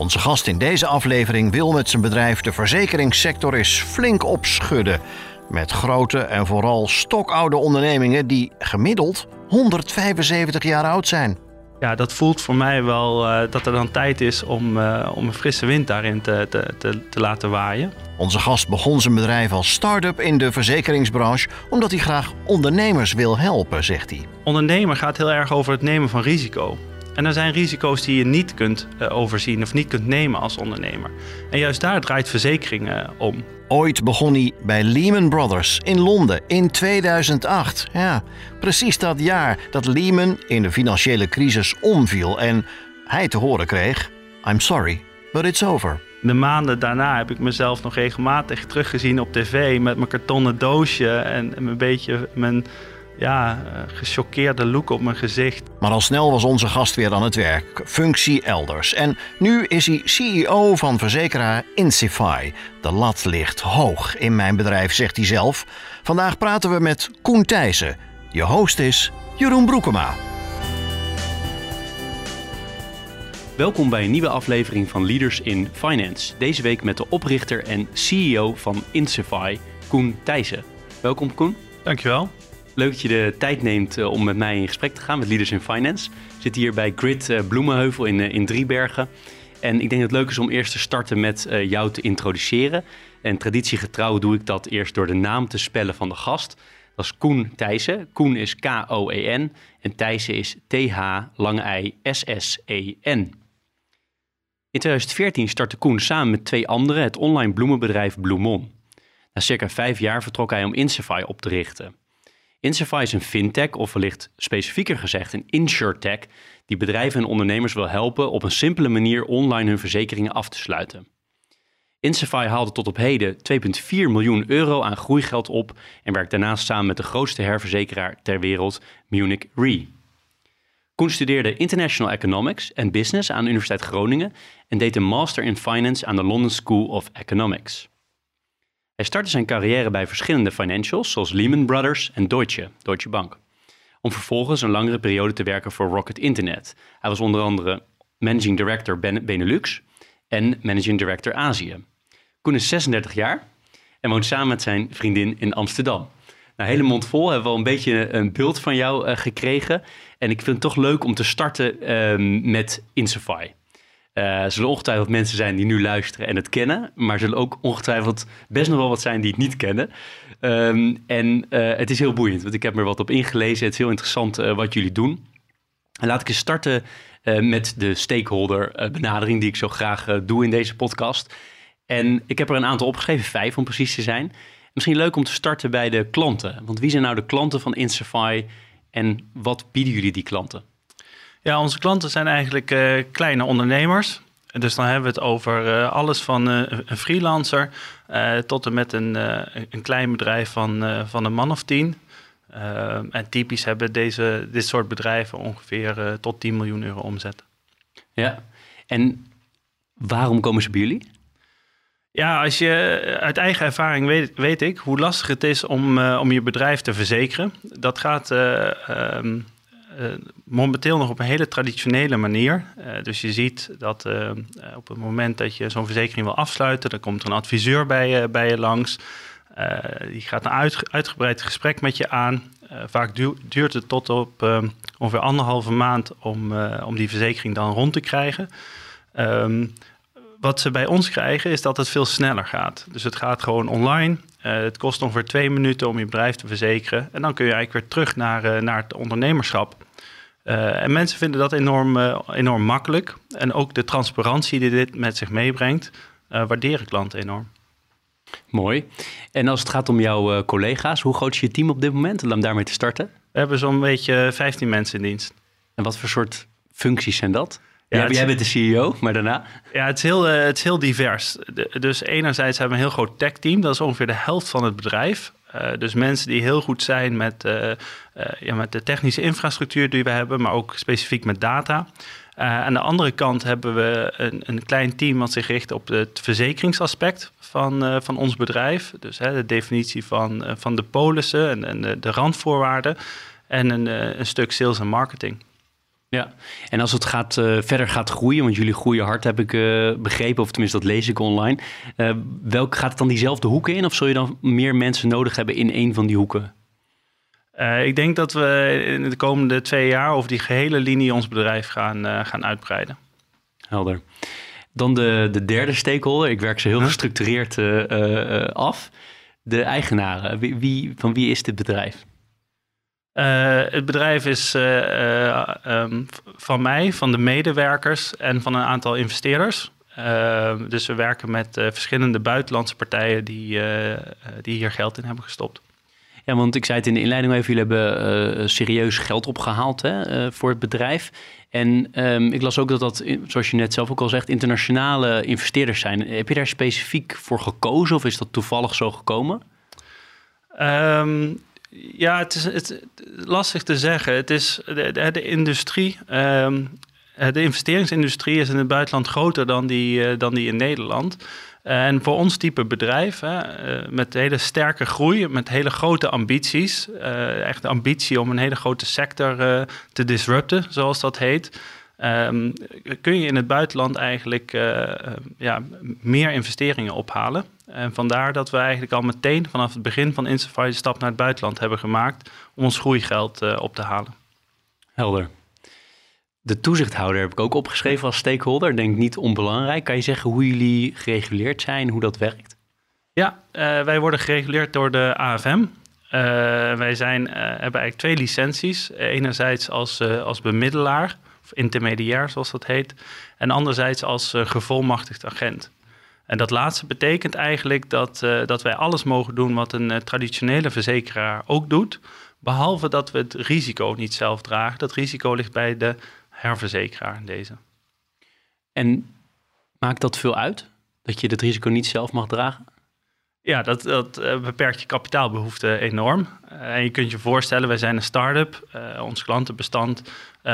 Onze gast in deze aflevering wil met zijn bedrijf de verzekeringssector eens flink opschudden. Met grote en vooral stokoude ondernemingen die gemiddeld 175 jaar oud zijn. Ja, dat voelt voor mij wel uh, dat er dan tijd is om, uh, om een frisse wind daarin te, te, te, te, laten waaien. Onze gast begon zijn bedrijf als start-up in de verzekeringsbranche omdat hij graag ondernemers wil helpen, zegt hij. Ondernemer gaat heel erg over het nemen van risico. En er zijn risico's die je niet kunt uh, overzien of niet kunt nemen als ondernemer. En juist daar draait verzekering uh, om. Ooit begon hij bij Lehman Brothers in Londen in 2008. Ja, precies dat jaar dat Lehman in de financiële crisis omviel en hij te horen kreeg: I'm sorry, but it's over. De maanden daarna heb ik mezelf nog regelmatig teruggezien op tv met mijn kartonnen doosje en een beetje mijn ja, gechoqueerde look op mijn gezicht. Maar al snel was onze gast weer aan het werk, functie elders. En nu is hij CEO van verzekeraar Insify. De lat ligt hoog in mijn bedrijf, zegt hij zelf. Vandaag praten we met Koen Thijssen. Je host is Jeroen Broekema. Welkom bij een nieuwe aflevering van Leaders in Finance. Deze week met de oprichter en CEO van Insify, Koen Thijssen. Welkom Koen. Dankjewel. Leuk dat je de tijd neemt eh, om met mij in gesprek te gaan met Leaders in Finance. Ik zit hier bij Grid uh, Bloemenheuvel in, uh, in Driebergen. En ik denk dat het leuk is om eerst te starten met jou te introduceren. En traditiegetrouw doe ik dat eerst door de naam te spellen van de gast. Dat is Koen Thijssen. Koen is K-O-E-N en Thijssen is T-H-lange-I-S-S-E-N. In 2014 startte Koen samen met twee anderen het online bloemenbedrijf Bloemon. Na circa vijf jaar vertrok hij om Insify op te richten. Insify is een fintech, of wellicht specifieker gezegd een insurtech, die bedrijven en ondernemers wil helpen op een simpele manier online hun verzekeringen af te sluiten. Insify haalde tot op heden 2,4 miljoen euro aan groeigeld op en werkt daarnaast samen met de grootste herverzekeraar ter wereld, Munich Re. Koen studeerde International Economics en Business aan de Universiteit Groningen en deed een Master in Finance aan de London School of Economics. Hij startte zijn carrière bij verschillende financials zoals Lehman Brothers en Deutsche, Deutsche Bank. Om vervolgens een langere periode te werken voor Rocket Internet. Hij was onder andere Managing Director Benelux en Managing Director Azië. Koen is 36 jaar en woont samen met zijn vriendin in Amsterdam. Nou, hele mond vol hebben we al een beetje een beeld van jou uh, gekregen. En ik vind het toch leuk om te starten uh, met Insify. Uh, zullen ongetwijfeld mensen zijn die nu luisteren en het kennen, maar zullen ook ongetwijfeld best nog wel wat zijn die het niet kennen. Um, en uh, het is heel boeiend, want ik heb er wat op ingelezen. Het is heel interessant uh, wat jullie doen. En laat ik eens starten met de stakeholder benadering die ik zo graag doe in deze podcast. En ik heb er een aantal opgeschreven, vijf om precies te zijn. Misschien leuk om te starten bij de klanten. Want wie zijn nou de klanten van Insify en wat bieden jullie die klanten? Ja, onze klanten zijn eigenlijk uh, kleine ondernemers. Dus dan hebben we het over uh, alles van uh, een freelancer tot en met een, een klein bedrijf van, van een man of tien. en typisch hebben deze, dit soort bedrijven ongeveer tot 10 miljoen euro omzet. Ja, en waarom komen ze bij jullie? Ja, als je uit eigen ervaring weet, weet ik hoe lastig het is om, om je bedrijf te verzekeren. Dat gaat um, uh, momenteel nog op een hele traditionele manier. Uh, dus je ziet dat uh, op het moment dat je zo'n verzekering wil afsluiten, dan komt er een adviseur bij je, bij je langs. die gaat een uit, uitgebreid gesprek met je aan. vaak duurt het tot op ongeveer anderhalve maand om, om die verzekering dan rond te krijgen. Um, wat ze bij ons krijgen is dat het veel sneller gaat. Dus het gaat gewoon online. Het kost ongeveer twee minuten om je bedrijf te verzekeren. En dan kun je eigenlijk weer terug naar, naar het ondernemerschap. Uh, en mensen vinden dat enorm, enorm makkelijk. En ook de transparantie die dit met zich meebrengt, waarderen klanten enorm. Mooi. En als het gaat om jouw collega's, hoe groot is je team op dit moment om daarmee te starten? We hebben zo'n beetje 15 mensen in dienst. En wat voor soort functies zijn dat? Ja, jij bent de CEO, maar daarna? Ja, het is heel, het is heel divers. dus enerzijds hebben we een heel groot tech-team. Dat is ongeveer de helft van het bedrijf. Dus mensen die heel goed zijn met, ja, met de technische infrastructuur die we hebben, maar ook specifiek met data. Aan de andere kant hebben we een, een, klein team wat zich richt op het verzekeringsaspect van, van ons bedrijf. Dus hè, de definitie van, van de polissen en, en de, de, randvoorwaarden. En een, een, stuk sales en marketing. Ja, en als het gaat, verder gaat groeien, want jullie groeien hard, heb ik begrepen, of tenminste dat lees ik online. welk gaat het dan diezelfde hoeken in, of zul je dan meer mensen nodig hebben in een van die hoeken? Ik denk dat we in de komende twee jaar over die gehele linie ons bedrijf gaan, gaan uitbreiden. Helder. Dan de, de derde stakeholder. Ik werk ze heel gestructureerd af. De eigenaren. Wie, wie, van wie is dit bedrijf? Het bedrijf is um, van mij, van de medewerkers en van een aantal investeerders. Ehm, dus we werken met verschillende buitenlandse partijen die, die hier geld in hebben gestopt. Ja, want ik zei het in de inleiding even, jullie hebben serieus geld opgehaald hè, voor het bedrijf. En um, ik las ook dat dat, zoals je net zelf ook al zegt, internationale investeerders zijn. Heb je daar specifiek voor gekozen of is dat toevallig zo gekomen? Um, ja, het is, het, lastig te zeggen. Het is de, de, industrie. Um, de investeringsindustrie is in het buitenland groter dan die, uh, dan die in Nederland. Eh, en voor ons type bedrijf, hè, uh, met hele sterke groei, met hele grote ambities, echt de ambitie om een hele grote sector te disrupten, zoals dat heet, um, kun je in het buitenland eigenlijk ja, meer investeringen ophalen. En vandaar dat we eigenlijk al meteen vanaf het begin van Insafari de stap naar het buitenland hebben gemaakt om ons groeigeld op te halen. Helder. De toezichthouder heb ik ook opgeschreven als stakeholder. Denk niet onbelangrijk. Kan je zeggen hoe jullie gereguleerd zijn, hoe dat werkt? Ja, uh, wij worden gereguleerd door de AFM. Uh, wij zijn, uh, hebben eigenlijk twee licenties. Enerzijds als, als bemiddelaar, of intermediair zoals dat heet. En anderzijds als gevolmachtigd agent. En dat laatste betekent eigenlijk dat, dat wij alles mogen doen wat een traditionele verzekeraar ook doet. Behalve dat we het risico niet zelf dragen. Dat risico ligt bij de herverzekeraar in deze. En maakt dat veel uit? Dat je het risico niet zelf mag dragen? Ja, dat, dat uh, beperkt je kapitaalbehoefte enorm. Uh, en je kunt je voorstellen, wij zijn een start-up. Uh, ons klantenbestand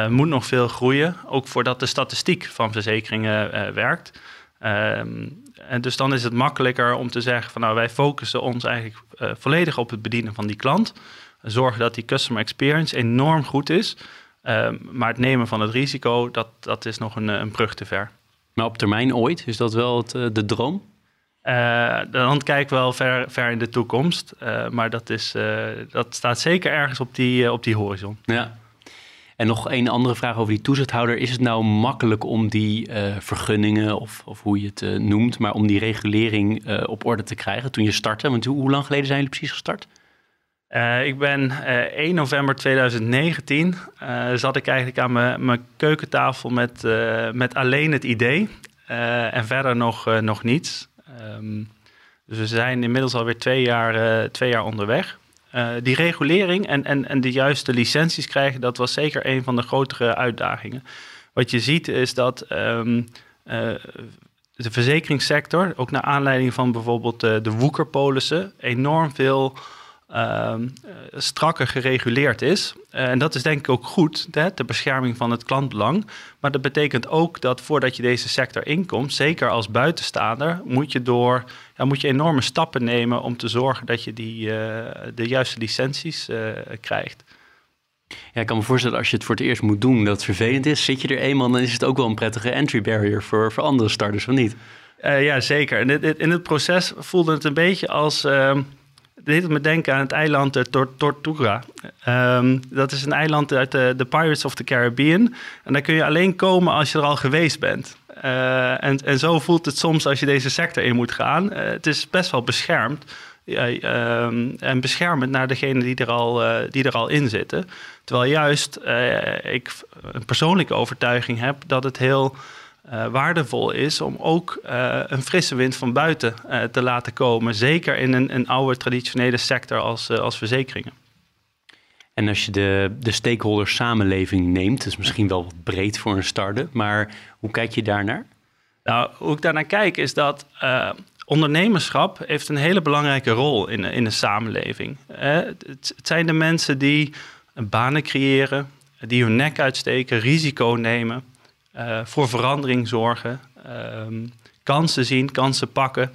moet nog veel groeien. Ook voordat de statistiek van verzekeringen werkt. Ehm, en dus dan is het makkelijker om te zeggen van nou wij focussen ons eigenlijk volledig op het bedienen van die klant. Zorgen dat die customer experience enorm goed is. Ehm, maar het nemen van het risico, dat, dat is nog een, een brug te ver. Maar op termijn ooit, is dat wel het, eh, de droom? Uh, dan kijk wel ver, ver in de toekomst. Uh, maar dat, is, uh, dat staat zeker ergens op die, op die horizon. Ja. En nog een andere vraag over die toezichthouder. Is het nou makkelijk om die vergunningen, of, of hoe je het noemt, maar om die regulering op orde te krijgen toen je startte? Want hoe, hoe lang geleden zijn jullie precies gestart? Uh, ik ben uh, eh, 1 november 2019 uh, eh, zat ik eigenlijk aan mijn keukentafel met, met alleen het idee en verder nog, nog niets. Um, dus we zijn inmiddels alweer twee jaar, twee jaar onderweg. die regulering en, en, en de juiste licenties krijgen, dat was zeker een van de grotere uitdagingen. Wat je ziet is dat um, de verzekeringssector, ook naar aanleiding van bijvoorbeeld de woekerpolissen, enorm veel uh, strakker gereguleerd is. Uh, en dat is denk ik ook goed, hè, de bescherming van het klantbelang. Maar dat betekent ook dat voordat je deze sector inkomt, zeker als buitenstaander, moet je, door, ja, moet je enorme stappen nemen om te zorgen dat je die, uh, de juiste licenties krijgt. Ja, ik kan me voorstellen als je het voor het eerst moet doen dat het vervelend is. Zit je er eenmaal, dan is het ook wel een prettige entry barrier voor, voor andere starters, of niet? ja, zeker. In het, in het proces voelde het een beetje als ehm, deed me denken aan het eiland uh, Tortuga. Um, dat is een eiland uit de, Pirates of the Caribbean. En daar kun je alleen komen als je er al geweest bent. Uh, en, en zo voelt het soms als je deze sector in moet gaan. Uh, het is best wel beschermd. Um, en beschermend naar degenen die er al, die er al in zitten. Terwijl juist ik een persoonlijke overtuiging heb dat het heel uh, waardevol is om ook uh, een frisse wind van buiten uh, te laten komen. Zeker in een, een oude traditionele sector als, als verzekeringen. En als je de, de stakeholders samenleving neemt, dat is misschien wel wat breed voor een start-up, maar hoe kijk je daarnaar? Nou, hoe ik daarnaar kijk is dat ondernemerschap heeft een hele belangrijke rol in, in de samenleving. Het, het, zijn de mensen die banen creëren, die hun nek uitsteken, risico nemen, uh, voor verandering zorgen, ehm, kansen zien, kansen pakken.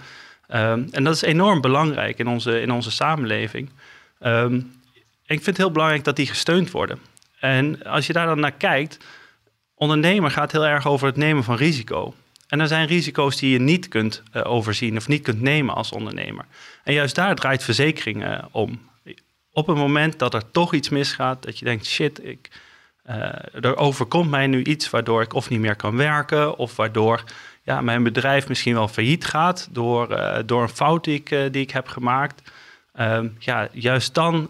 Um, en dat is enorm belangrijk in onze, in onze samenleving. Um, ik vind het heel belangrijk dat die gesteund worden. En als je daar dan naar kijkt, ondernemer gaat heel erg over het nemen van risico. En er zijn risico's die je niet kunt uh, overzien of niet kunt nemen als ondernemer. En juist daar draait verzekering uh, om. Op het moment dat er toch iets misgaat, dat je denkt: shit, ik, uh, er overkomt mij nu iets waardoor ik of niet meer kan werken, of waardoor ja, mijn bedrijf misschien wel failliet gaat door, door een fout die ik, ik heb gemaakt. Uh, ja, juist dan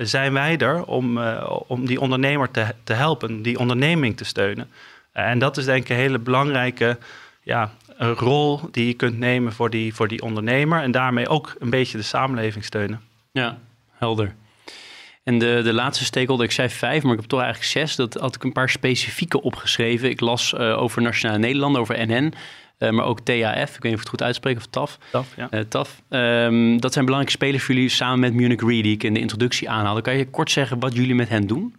zijn wij er om, om die ondernemer te, te helpen, die onderneming te steunen. en dat is denk ik een hele belangrijke ja, rol die je kunt nemen voor die, voor die ondernemer. En daarmee ook een beetje de samenleving steunen. Ja, helder. En de, de laatste stakeholder, ik zei vijf, maar ik heb toch eigenlijk zes. Dat had ik een paar specifieke opgeschreven. Ik las over Nationale Nederland, over NN. Uh, maar ook TAF, ik weet niet of ik het goed uitspreek, of TAF. TAF, ja. Uh, TAF. Um, dat zijn belangrijke spelers voor jullie samen met Munich Re, die ik in de introductie aanhaalde. Kan je kort zeggen wat jullie met hen doen?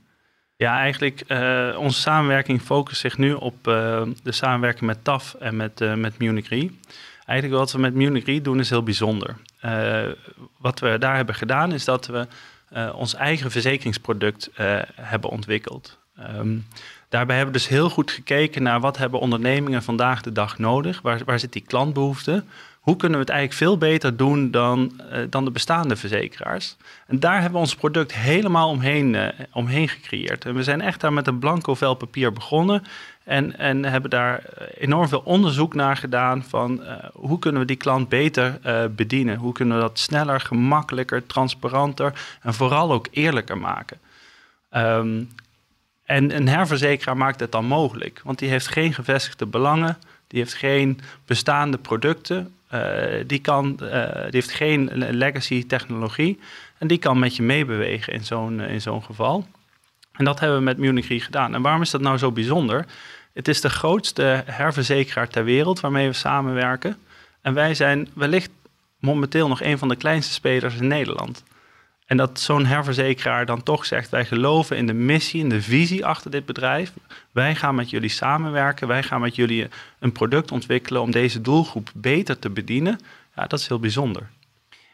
Ja, eigenlijk uh, onze samenwerking focust zich nu op de samenwerking met TAF en met, met Munich Re. Eigenlijk wat we met Munich Re doen is heel bijzonder. wat we daar hebben gedaan is dat we ons eigen verzekeringsproduct hebben ontwikkeld. Um, Daarbij hebben we dus heel goed gekeken naar wat hebben ondernemingen vandaag de dag nodig? Waar, waar zit die klantbehoefte? Hoe kunnen we het eigenlijk veel beter doen dan, uh, dan de bestaande verzekeraars? En daar hebben we ons product helemaal omheen, omheen gecreëerd. En we zijn echt daar met een blanco vel papier begonnen. En, en hebben daar enorm veel onderzoek naar gedaan van uh, hoe kunnen we die klant beter bedienen? Hoe kunnen we dat sneller, gemakkelijker, transparanter en vooral ook eerlijker maken? Um, en een herverzekeraar maakt het dan mogelijk, want die heeft geen gevestigde belangen, die heeft geen bestaande producten, die, kan, die heeft geen legacy technologie en die kan met je meebewegen in zo'n in zo'n geval. En dat hebben we met Munich Re gedaan. En waarom is dat nou zo bijzonder? Het is de grootste herverzekeraar ter wereld waarmee we samenwerken. En wij zijn wellicht momenteel nog een van de kleinste spelers in Nederland. En dat zo'n herverzekeraar dan toch zegt: wij geloven in de missie, in de visie achter dit bedrijf. Wij gaan met jullie samenwerken. Wij gaan met jullie een product ontwikkelen om deze doelgroep beter te bedienen. Ja, dat is heel bijzonder.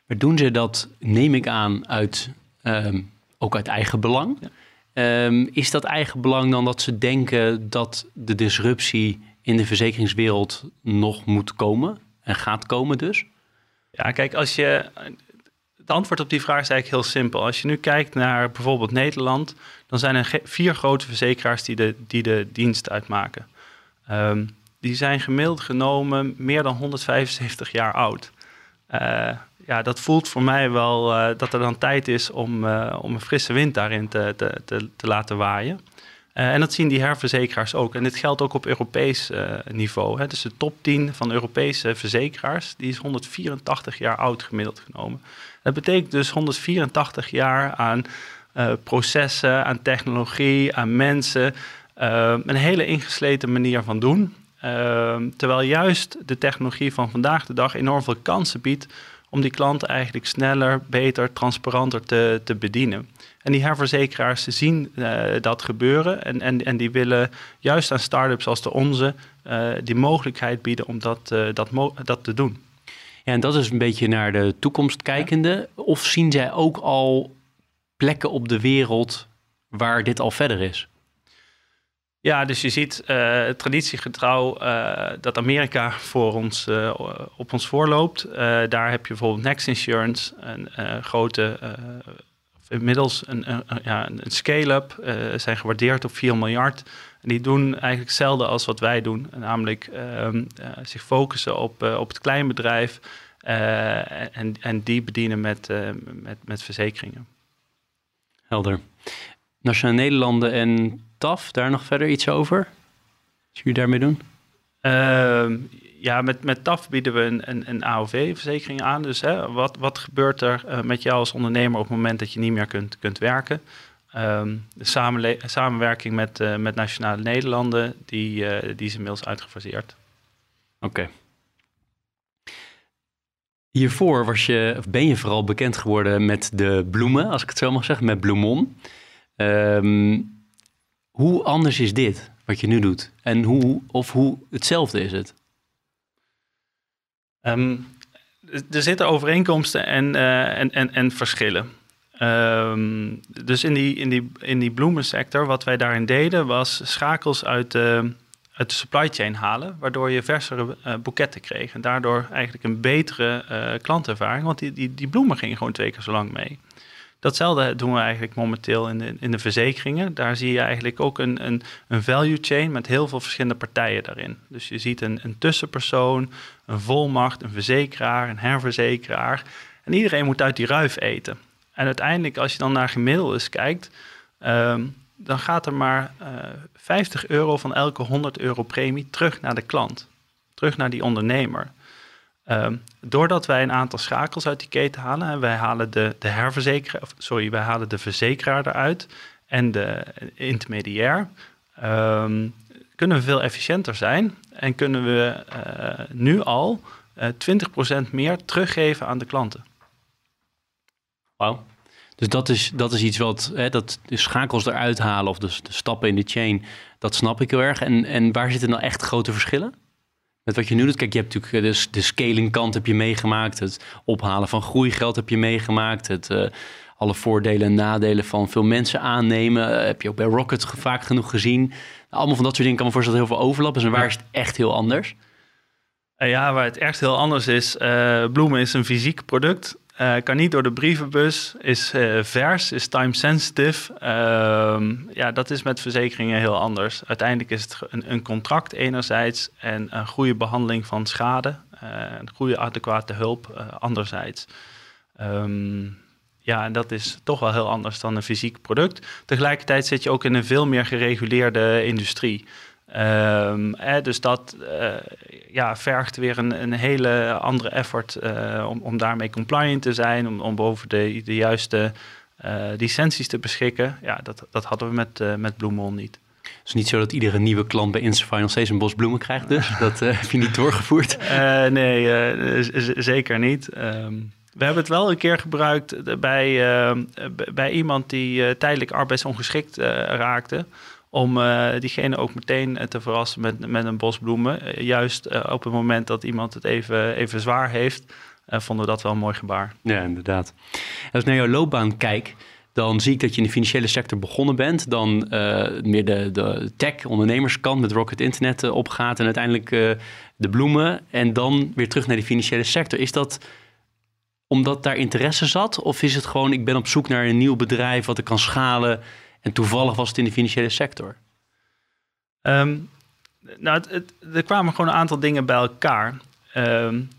Maar doen ze dat, neem ik aan, uit, um, ook uit eigen belang? Ja. Um, is dat eigen belang dan dat ze denken dat de disruptie in de verzekeringswereld nog moet komen en gaat komen dus? Ja, kijk, als je het antwoord op die vraag is eigenlijk heel simpel. Als je nu kijkt naar bijvoorbeeld Nederland, dan zijn er vier grote verzekeraars die de, die de dienst uitmaken. Um, die zijn gemiddeld genomen meer dan 175 jaar oud. Uh, ja, dat voelt voor mij wel uh, dat er dan tijd is om, uh, om een frisse wind daarin te, te, te, te laten waaien. en dat zien die herverzekeraars ook. En dit geldt ook op Europees niveau. Hè. Dus de top 10 van Europese verzekeraars, die is 184 jaar oud gemiddeld genomen. Dat betekent dus 184 jaar aan processen, aan technologie, aan mensen. Een hele ingesleten manier van doen. Terwijl juist de technologie van vandaag de dag enorm veel kansen biedt om die klanten eigenlijk sneller, beter, transparanter te, te bedienen. En die herverzekeraars zien uh, dat gebeuren en, en, en die willen juist aan start-ups als de onze uh, die mogelijkheid bieden om dat, uh, dat, dat te doen. Ja, en dat is een beetje naar de toekomst kijkende. Of zien zij ook al plekken op de wereld waar dit al verder is? Ja, dus je ziet uh, traditiegetrouw uh, dat Amerika voor ons, uh, op ons voorloopt. daar heb je bijvoorbeeld Next Insurance, een grote, inmiddels een, een, ja, een scale-up, zijn gewaardeerd op 4 miljard. Die doen eigenlijk hetzelfde als wat wij doen, namelijk ehm, zich focussen op, op het kleinbedrijf en, en die bedienen met, met, met verzekeringen. Helder. Nationale Nederlanden en TAF, daar nog verder iets over? Wat jullie daarmee doen? Uh, ja, met, met TAF bieden we een, een, een AOV-verzekering aan. Dus hè, wat, wat gebeurt er uh, met jou als ondernemer op het moment dat je niet meer kunt, kunt werken? Ehm, de samenwerking met, uh, met Nationale Nederlanden, die, uh, die is inmiddels uitgefaseerd. Oké. Hiervoor was je, of ben je vooral bekend geworden met de bloemen, als ik het zo mag zeggen, met Bloemon. Um, hoe anders is dit, wat je nu doet? En hoe, of hoe hetzelfde is het? Um, er zitten overeenkomsten en, uh, en, en, en verschillen. Um, dus in die, in, die, in die bloemensector, wat wij daarin deden, was schakels uit de, supply chain halen, waardoor je versere uh, boeketten kreeg. En daardoor eigenlijk een betere uh, klantervaring, want die, die, die bloemen gingen gewoon twee keer zo lang mee. Datzelfde doen we eigenlijk momenteel in de, in de verzekeringen. Daar zie je eigenlijk ook een, een, een value chain met heel veel verschillende partijen daarin. Dus je ziet een, een tussenpersoon, een volmacht, een verzekeraar, een herverzekeraar. En iedereen moet uit die ruif eten. En uiteindelijk, als je dan naar gemiddeldes kijkt, um, dan gaat er maar uh, eh, 50 euro van elke 100 euro premie terug naar de klant, terug naar die ondernemer. Um, doordat wij een aantal schakels uit die keten halen, en wij halen de, de herverzekeraar, sorry, wij halen de verzekeraar eruit en de intermediair, um, kunnen we veel efficiënter zijn en kunnen we uh, nu al uh, eh, 20% meer teruggeven aan de klanten. Wauw. Dus dat is, dat is iets wat, hè, dat de schakels eruit halen of de, de stappen in de chain, dat snap ik heel erg. En, en waar zitten nou echt grote verschillen? Met wat je nu doet, kijk, je hebt natuurlijk de, eh, de scaling kant heb je meegemaakt. Het ophalen van groeigeld heb je meegemaakt. Het, uh, alle voordelen en nadelen van veel mensen aannemen. Uh, heb je ook bij Rocket vaak genoeg gezien. Allemaal van dat soort dingen kan me voorstellen dat heel veel overlap is. En waar is het echt heel anders? ja, waar het echt heel anders is. bloemen is een fysiek product. Uh, kan niet door de brievenbus, is uh, vers, is time sensitive. Uh, ja, dat is met verzekeringen heel anders. Uiteindelijk is het een, een contract enerzijds en een goede behandeling van schade, uh, een goede adequate hulp anderzijds. Um, ja, en dat is toch wel heel anders dan een fysiek product. Tegelijkertijd zit je ook in een veel meer gereguleerde industrie. Um, dus dat uh, ja, vergt weer een, een hele andere effort uh, om, om daarmee compliant te zijn, om, om boven de, de juiste uh, licenties te beschikken. Ja, dat, dat hadden we met, met Bloemon niet. Het is niet zo dat iedere nieuwe klant bij Insafai nog steeds een bos bloemen krijgt, dus dat heb je niet doorgevoerd? nee, zeker niet. Um, we hebben het wel een keer gebruikt bij, bij iemand die tijdelijk arbeidsongeschikt raakte om uh, diegene ook meteen eh, te verrassen met, met een bos bloemen. Uh, juist op het moment dat iemand het even, even zwaar heeft, vonden we dat wel een mooi gebaar. Ja, inderdaad. Als ik naar jouw loopbaan kijk, dan zie ik dat je in de financiële sector begonnen bent. Dan meer de, de tech-ondernemerskant met Rocket Internet opgaat en uiteindelijk de bloemen. En dan weer terug naar de financiële sector. Is dat omdat daar interesse zat? Of is het gewoon, ik ben op zoek naar een nieuw bedrijf wat ik kan schalen en toevallig was het in de financiële sector? Um, nou, het, er kwamen gewoon een aantal dingen bij elkaar. Um,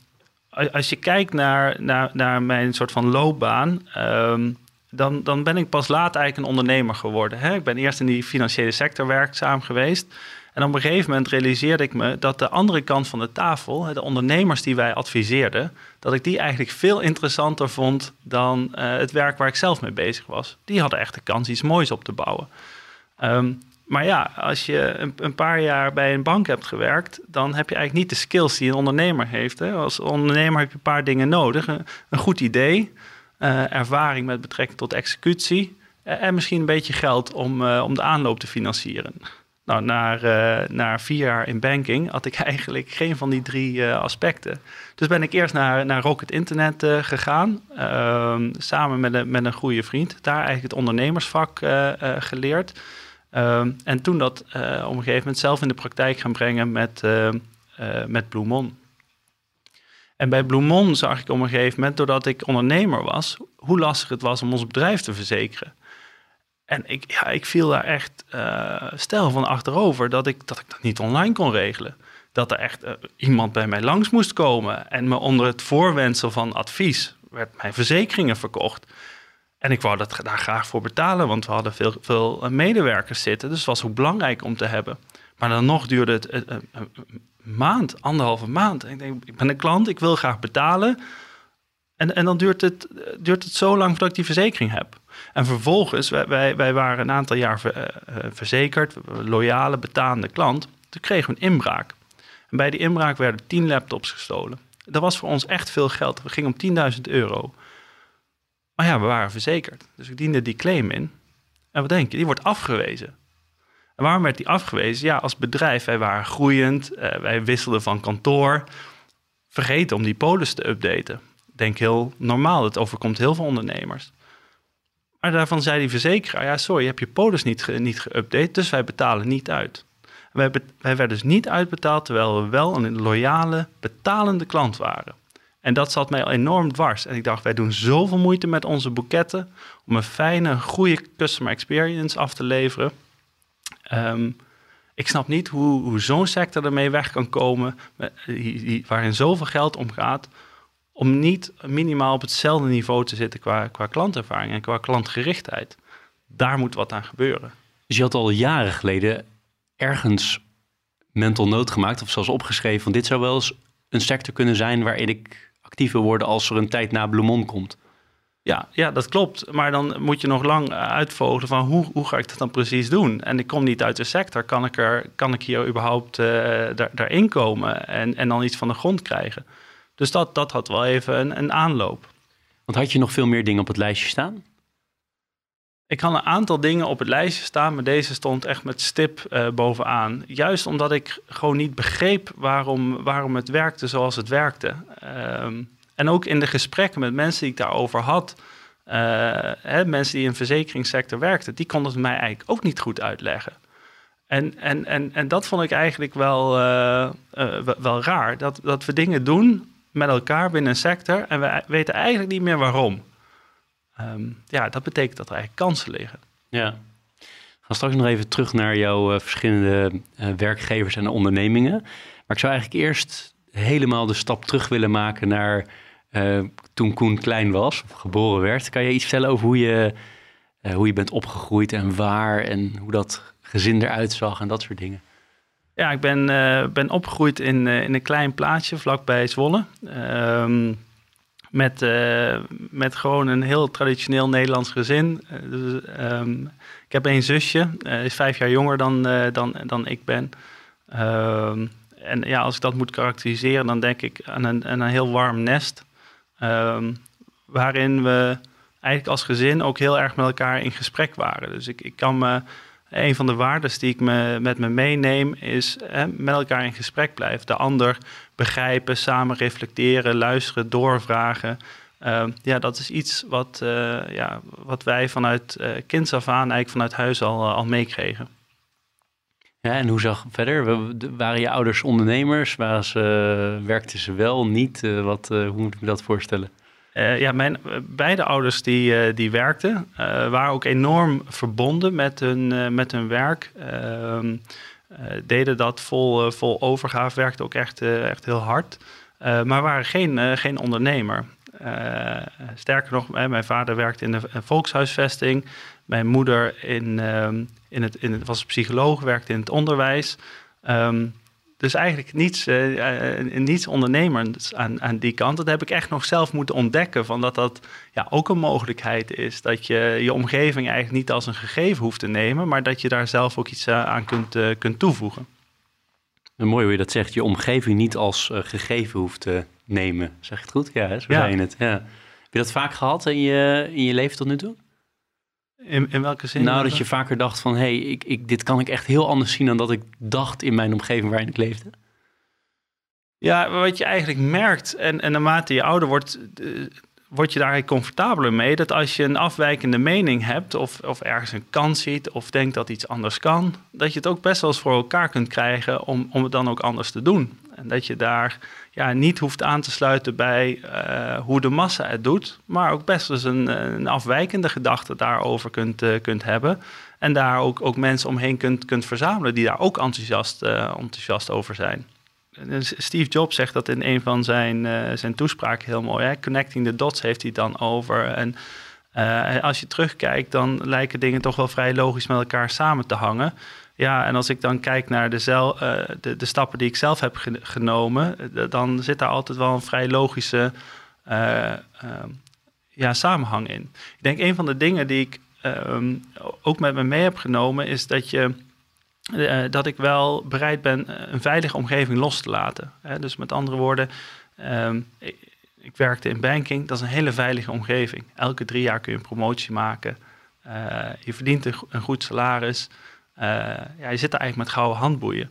als je kijkt naar, naar, naar mijn soort van loopbaan, um, dan, dan ben ik pas laat eigenlijk een ondernemer geworden. Hè? Ik ben eerst in die financiële sector werkzaam geweest. En op een gegeven moment realiseerde ik me dat de andere kant van de tafel, de ondernemers die wij adviseerden, dat ik die eigenlijk veel interessanter vond dan uh, het werk waar ik zelf mee bezig was. Die hadden echt de kans iets moois op te bouwen. Um, maar ja, als je een, een, paar jaar bij een bank hebt gewerkt, dan heb je eigenlijk niet de skills die een ondernemer heeft. Hè? Als ondernemer heb je een paar dingen nodig. Een, goed idee, uh, ervaring met betrekking tot executie uh, en misschien een beetje geld om, om de aanloop te financieren. Nou, uh, na vier jaar in banking had ik eigenlijk geen van die drie uh, aspecten. Dus ben ik eerst naar, naar Rocket Internet uh, gegaan, ehm, samen met een, met een goede vriend. Daar eigenlijk het ondernemersvak geleerd. Ehm, en toen dat op een gegeven moment zelf in de praktijk gaan brengen met, met Bloemon. En bij Bloemon zag ik op een gegeven moment, doordat ik ondernemer was, hoe lastig het was om ons bedrijf te verzekeren. En ik, ja, ik viel daar echt uh, stijl van achterover dat ik, dat ik dat niet online kon regelen. Dat er echt uh, iemand bij mij langs moest komen en me onder het voorwendsel van advies werd mijn verzekeringen verkocht. En ik wou dat, daar graag voor betalen, want we hadden veel, veel eh, medewerkers zitten. Dus het was ook belangrijk om te hebben. Maar dan nog duurde het een, een maand, anderhalve maand. Ik denk, ik ben een klant, ik wil graag betalen. En, en dan duurt het, duurt het zo lang voordat ik die verzekering heb. En vervolgens, wij, wij, waren een aantal jaar verzekerd, loyale, betaande klant. Toen kregen we een inbraak. En bij die inbraak werden 10 laptops gestolen. Dat was voor ons echt veel geld. We gingen om 10.000 euro. Maar ja, we waren verzekerd. Dus ik diende die claim in. En wat denk je? Die wordt afgewezen. En waarom werd die afgewezen? Ja, als bedrijf, wij waren groeiend. Uh, wij wisselden van kantoor. Vergeten om die polis te updaten. Denk heel normaal. Het overkomt heel veel ondernemers. Maar daarvan zei die verzekeraar: ja, sorry, je hebt je polis niet, niet geüpdate, dus wij betalen niet uit. Wij, wij werden dus niet uitbetaald terwijl we wel een loyale, betalende klant waren. En dat zat mij enorm dwars. En ik dacht, wij doen zoveel moeite met onze boeketten om een fijne, goede customer experience af te leveren. Ehm, ik snap niet hoe, hoe zo'n sector ermee weg kan komen, waarin zoveel geld omgaat, om niet minimaal op hetzelfde niveau te zitten qua, qua klantervaring en qua klantgerichtheid. Daar moet wat aan gebeuren. Dus je had al jaren geleden ergens mental note gemaakt of zelfs opgeschreven van dit zou wel eens een sector kunnen zijn waarin ik actief wil worden als er een tijd na Bloemon komt. Ja, ja, dat klopt. Maar dan moet je nog lang uitvogelen van hoe, hoe ga ik dat dan precies doen? En ik kom niet uit de sector. Kan ik, er, kan ik hier überhaupt uh, daar, daarin komen en, en dan iets van de grond krijgen? Dus dat, dat had wel even een, een aanloop. Want had je nog veel meer dingen op het lijstje staan? Ik had een aantal dingen op het lijstje staan, maar deze stond echt met stip uh, bovenaan. Juist omdat ik gewoon niet begreep waarom, waarom het werkte zoals het werkte. Um, en ook in de gesprekken met mensen die ik daarover had, uh, hè, mensen die in de verzekeringssector werkten, die konden het mij eigenlijk ook niet goed uitleggen. En, en, en, en dat vond ik eigenlijk wel, uh, wel raar. Dat, dat we dingen doen met elkaar binnen een sector en we weten eigenlijk niet meer waarom. Um, ja, dat betekent dat er eigenlijk kansen liggen. Ja. Straks nog even terug naar jouw uh, verschillende uh, werkgevers en ondernemingen. Maar ik zou eigenlijk eerst helemaal de stap terug willen maken naar uh, toen Koen klein was, of geboren werd. Kan je iets vertellen over hoe je, hoe je bent opgegroeid en waar en hoe dat gezin eruit zag en dat soort dingen? Ja, ik ben, ben opgegroeid in, in een klein plaatsje vlakbij Zwolle. Ehm, met, uh, met gewoon een heel traditioneel Nederlands gezin. Dus, um, ik heb een zusje, uh, is vijf jaar jonger dan, dan, dan ik ben. Um, en ja, als ik dat moet karakteriseren, dan denk ik aan een, een heel warm nest. Waarin we eigenlijk als gezin ook heel erg met elkaar in gesprek waren. Dus ik, ik kan me een van de waarden die ik me, met me meeneem is hè, met elkaar in gesprek blijven. De ander begrijpen, samen reflecteren, luisteren, doorvragen. Uh, ja, dat is iets wat, uh, ja, wat wij vanuit uh, af aan, eigenlijk vanuit huis al, al meekregen. Ja, en hoe zag verder? Waren je ouders ondernemers? Waren ze, werkten ze wel, niet? wat, hoe moet ik me dat voorstellen? Uh, ja, mijn beide ouders die, uh, die werkten, waren ook enorm verbonden met hun, met hun werk. Ehm, deden dat vol, vol overgave, werkten ook echt, echt heel hard. maar waren geen, geen ondernemer. sterker nog, mijn vader werkte in de volkshuisvesting. Mijn moeder in, ehm, in het, in het, was psycholoog, werkte in het onderwijs. Um, dus eigenlijk niets, uh, niets ondernemers aan, aan die kant. Dat heb ik echt nog zelf moeten ontdekken. Van dat dat ja, ook een mogelijkheid is. Dat je je omgeving eigenlijk niet als een gegeven hoeft te nemen. Maar dat je daar zelf ook iets aan kunt, kunt toevoegen. mooi hoe je dat zegt. Je omgeving niet als gegeven hoeft te nemen. Zeg je het goed? Ja, zo ja. zei je het. Ja. Heb je dat vaak gehad in je, in je leven tot nu toe? In, in welke zin? Nou, dat je vaker dacht van... hé, hey, ik, ik, dit kan ik echt heel anders zien... dan dat ik dacht in mijn omgeving waarin ik leefde. Ja, wat je eigenlijk merkt... en, en naarmate je ouder wordt... Uh, word je daar comfortabeler mee... dat als je een afwijkende mening hebt... Of, of ergens een kans ziet... of denkt dat iets anders kan... dat je het ook best wel eens voor elkaar kunt krijgen... om, om het dan ook anders te doen. En dat je daar ja, niet hoeft aan te sluiten bij uh, hoe de massa het doet, maar ook best eens een, een afwijkende gedachte daarover kunt, uh, kunt hebben. En daar ook, ook mensen omheen kunt, kunt verzamelen die daar ook enthousiast, uh, enthousiast over zijn. Steve Jobs zegt dat in een van zijn, zijn toespraken heel mooi. Hè? Connecting the dots heeft hij dan over. En als je terugkijkt, dan lijken dingen toch wel vrij logisch met elkaar samen te hangen. Ja, en als ik dan kijk naar de, uh, de, de, stappen die ik zelf heb genomen, dan zit daar altijd wel een vrij logische uh, uh, ja, samenhang in. Ik denk een van de dingen die ik ehm, ook met me mee heb genomen, is dat je. eh, dat ik wel bereid ben eh, een veilige omgeving los te laten. Dus met andere woorden, ehm, ik, werkte in banking, dat is een hele veilige omgeving. Elke drie jaar kun je een promotie maken. Eh, je verdient een goed salaris. Eh, ja, je zit daar eigenlijk met gouden handboeien.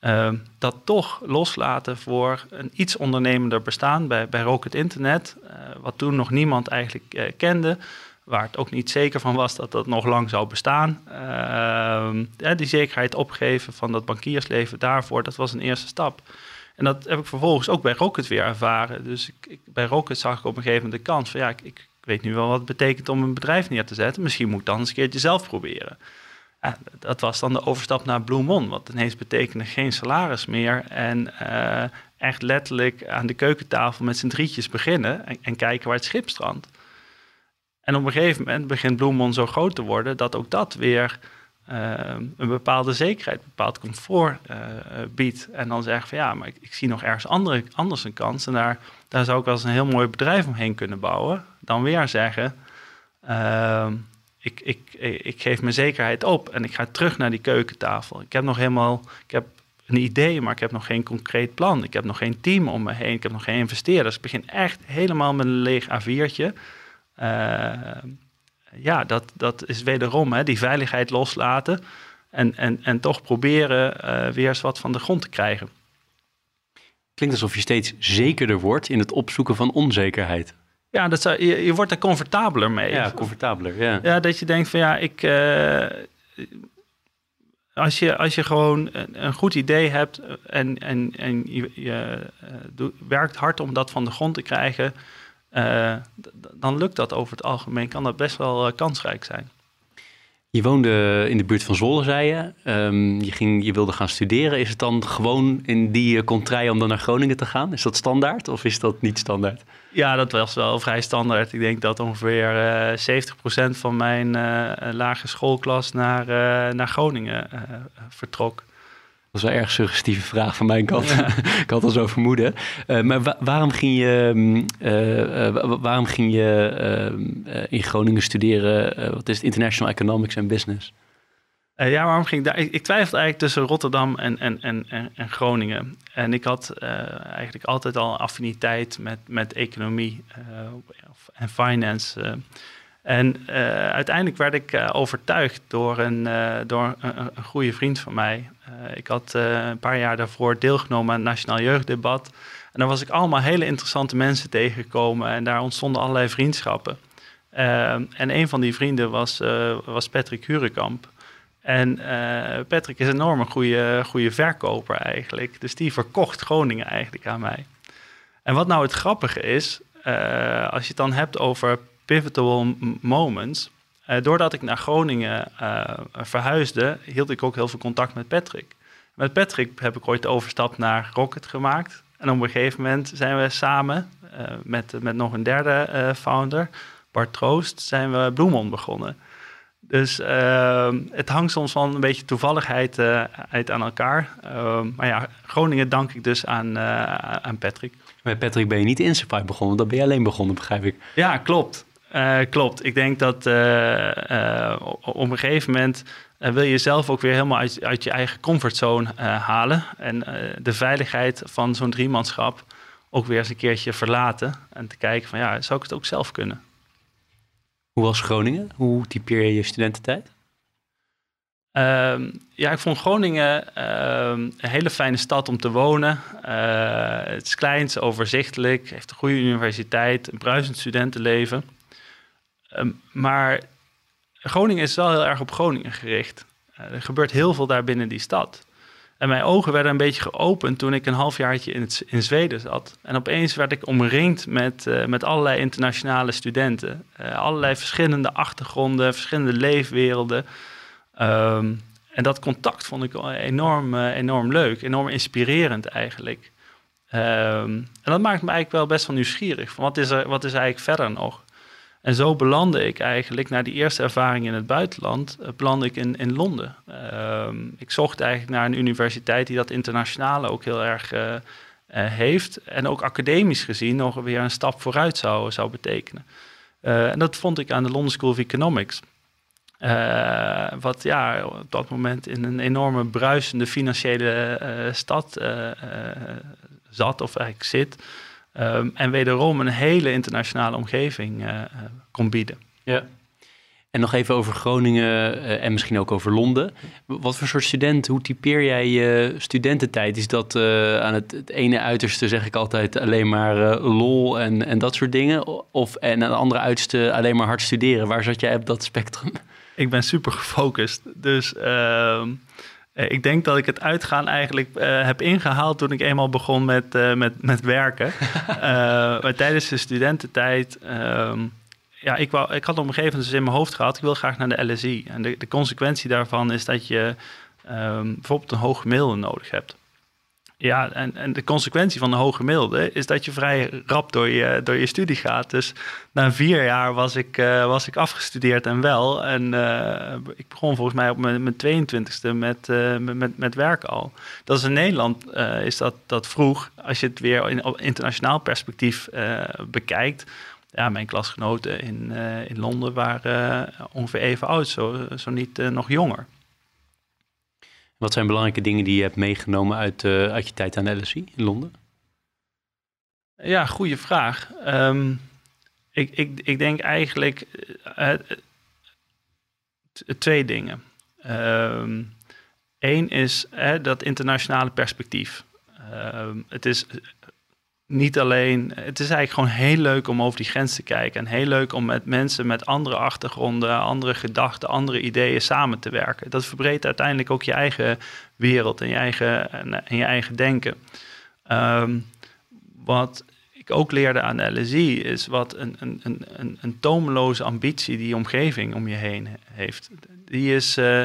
Ehm, dat toch loslaten voor een iets ondernemender bestaan bij, bij Rocket Internet, eh, wat toen nog niemand eigenlijk eh, kende, waar het ook niet zeker van was dat dat nog lang zou bestaan. Ehm, die zekerheid opgeven van dat bankiersleven daarvoor, dat was een eerste stap. En dat heb ik vervolgens ook bij Rocket weer ervaren. Dus ik, ik, bij Rocket zag ik op een gegeven moment de kans van ja, ik, ik weet nu wel wat het betekent om een bedrijf neer te zetten. Misschien moet ik dan eens een keertje zelf proberen. Ja, dat was dan de overstap naar Blue Mon, wat ineens betekende geen salaris meer. En eh, echt letterlijk aan de keukentafel met z'n drietjes beginnen en, en kijken waar het schip strandt. En op een gegeven moment begint Blue Mon zo groot te worden dat ook dat weer eh, een bepaalde zekerheid, een bepaald comfort eh, biedt. En dan zeggen van ja, maar ik, ik zie nog ergens andere, anders een kans. En daar, daar zou ik als een heel mooi bedrijf omheen kunnen bouwen. Dan weer zeggen, ik, ik, ik geef mijn zekerheid op en ik ga terug naar die keukentafel. Ik heb nog helemaal, ik heb een idee, maar ik heb nog geen concreet plan. Ik heb nog geen team om me heen, ik heb nog geen investeerders. Ik begin echt helemaal met een leeg A4'tje. Uh, ja, dat, dat is wederom hè, die veiligheid loslaten en, en, en toch proberen uh, weer eens wat van de grond te krijgen. Klinkt alsof je steeds zekerder wordt in het opzoeken van onzekerheid. Ja, dat zou, je, je wordt er comfortabeler mee. Ja, comfortabeler, ja. Ja, dat je denkt van ja, ik... Uh, als, je, als je gewoon een, een, goed idee hebt en, en, en je, je doe, werkt hard om dat van de grond te krijgen... Uh, dan lukt dat over het algemeen, kan dat best wel kansrijk zijn. Je woonde in de buurt van Zwolle, zei je. Um, je, ging, je wilde gaan studeren. Is het dan gewoon in die contraille om dan naar Groningen te gaan? Is dat standaard of is dat niet standaard? Ja, dat was wel vrij standaard. Ik denk dat ongeveer uh, 70% van mijn uh, lagere schoolklas naar, naar Groningen vertrok. Dat is wel een erg suggestieve vraag van mijn kant. Ja. ik had al zo vermoeden. Uh, maar wa waarom ging je, uh, waarom ging je in Groningen studeren? wat is het? International Economics and Business? ja, waarom ging ik daar? Ik, ik twijfelde eigenlijk tussen Rotterdam en, en, en, en, Groningen. En ik had eigenlijk altijd al affiniteit met, met economie en finance. En uh, uiteindelijk werd ik uh, overtuigd door, een, uh, door een, goede vriend van mij. ik had een paar jaar daarvoor deelgenomen aan het Nationaal Jeugddebat. En daar was ik allemaal hele interessante mensen tegengekomen. En daar ontstonden allerlei vriendschappen. en een van die vrienden was, was Patrick Hurekamp. En Patrick is een goede, goede verkoper eigenlijk. Dus die verkocht Groningen eigenlijk aan mij. En wat nou het grappige is, als je het dan hebt over pivotal moments. Uh, doordat ik naar Groningen uh, verhuisde, hield ik ook heel veel contact met Patrick. Met Patrick heb ik ooit de overstap naar Rocket gemaakt. En op een gegeven moment zijn we samen uh, met, met nog een derde founder, Bart Troost, zijn we Bloemon begonnen. Dus het hangt soms van een beetje toevalligheid uit aan elkaar. maar ja, Groningen dank ik dus aan, aan Patrick. Met Patrick ben je niet in Supply begonnen, dan ben je alleen begonnen, begrijp ik. Ja, klopt. Uh, klopt. Ik denk dat uh, uh, op een gegeven moment wil je zelf ook weer helemaal uit, uit je eigen comfortzone halen. En de veiligheid van zo'n driemanschap ook weer eens een keertje verlaten. En te kijken van ja, zou ik het ook zelf kunnen? Hoe was Groningen? Hoe typeer je je studententijd? Uh, ja, ik vond Groningen uh, een hele fijne stad om te wonen. Uh, het is klein, het is overzichtelijk, heeft een goede universiteit, een bruisend studentenleven. Um, maar Groningen is wel heel erg op Groningen gericht. Uh, er gebeurt heel veel daar binnen die stad. En mijn ogen werden een beetje geopend toen ik een halfjaartje in, het, in Zweden zat. En opeens werd ik omringd met, uh, met allerlei internationale studenten. Uh, allerlei verschillende achtergronden, verschillende leefwerelden. Um, en dat contact vond ik enorm, enorm leuk, enorm inspirerend eigenlijk. Um, en dat maakt me eigenlijk wel best wel nieuwsgierig. Wat, is er, wat is eigenlijk verder nog? En zo belandde ik eigenlijk, na die eerste ervaring in het buitenland, uh, belandde ik in, in Londen. Um, ik zocht eigenlijk naar een universiteit die dat internationale ook heel erg uh, heeft. En ook academisch gezien nog weer een stap vooruit zou, zou betekenen. en dat vond ik aan de London School of Economics. wat ja, op dat moment in een enorme bruisende financiële stad zat, of eigenlijk zit. Ehm, en wederom een hele internationale omgeving kon bieden. Ja. En nog even over Groningen uh, en misschien ook over Londen. Wat voor soort student, hoe typeer jij je studententijd? Is dat uh, aan het, het, ene uiterste, zeg ik altijd, alleen maar lol en, en dat soort dingen? Of en aan het andere uiterste alleen maar hard studeren? Waar zat jij op dat spectrum? Ik ben super gefocust. Dus ehm, ik denk dat ik het uitgaan eigenlijk heb ingehaald toen ik eenmaal begon met, met, met werken. maar tijdens de studententijd... Ehm, ja, ik, wou, ik had op een gegeven moment dus in mijn hoofd gehad, ik wil graag naar de LSI. En de, de consequentie daarvan is dat je um, bijvoorbeeld een hoog gemiddelde nodig hebt. Ja, en, en de consequentie van een hoge gemiddelde is dat je vrij rap door je, door je studie gaat. Dus na vier jaar was ik, uh, was ik afgestudeerd en wel. En uh, ik begon volgens mij op mijn, mijn 22e met, uh, met, met werken al. Dat is in Nederland is dat, dat vroeg. Als je het weer in internationaal perspectief bekijkt ja, mijn klasgenoten in, in Londen waren ongeveer even oud, zo, zo niet nog jonger. Wat zijn belangrijke dingen die je hebt meegenomen uit, uit je tijd aan LSE in Londen? Ja, goede vraag. Um, ik, ik, ik denk eigenlijk twee dingen. Eén is dat internationale perspectief. Um, het is niet alleen, het is eigenlijk gewoon heel leuk om over die grens te kijken. En heel leuk om met mensen met andere achtergronden, andere gedachten, andere ideeën samen te werken. Dat verbreedt uiteindelijk ook je eigen wereld en je eigen, en je eigen denken. Um, wat ik ook leerde aan LSI is wat een, een, een, een, tomeloze ambitie die omgeving om je heen heeft. Die is. Uh,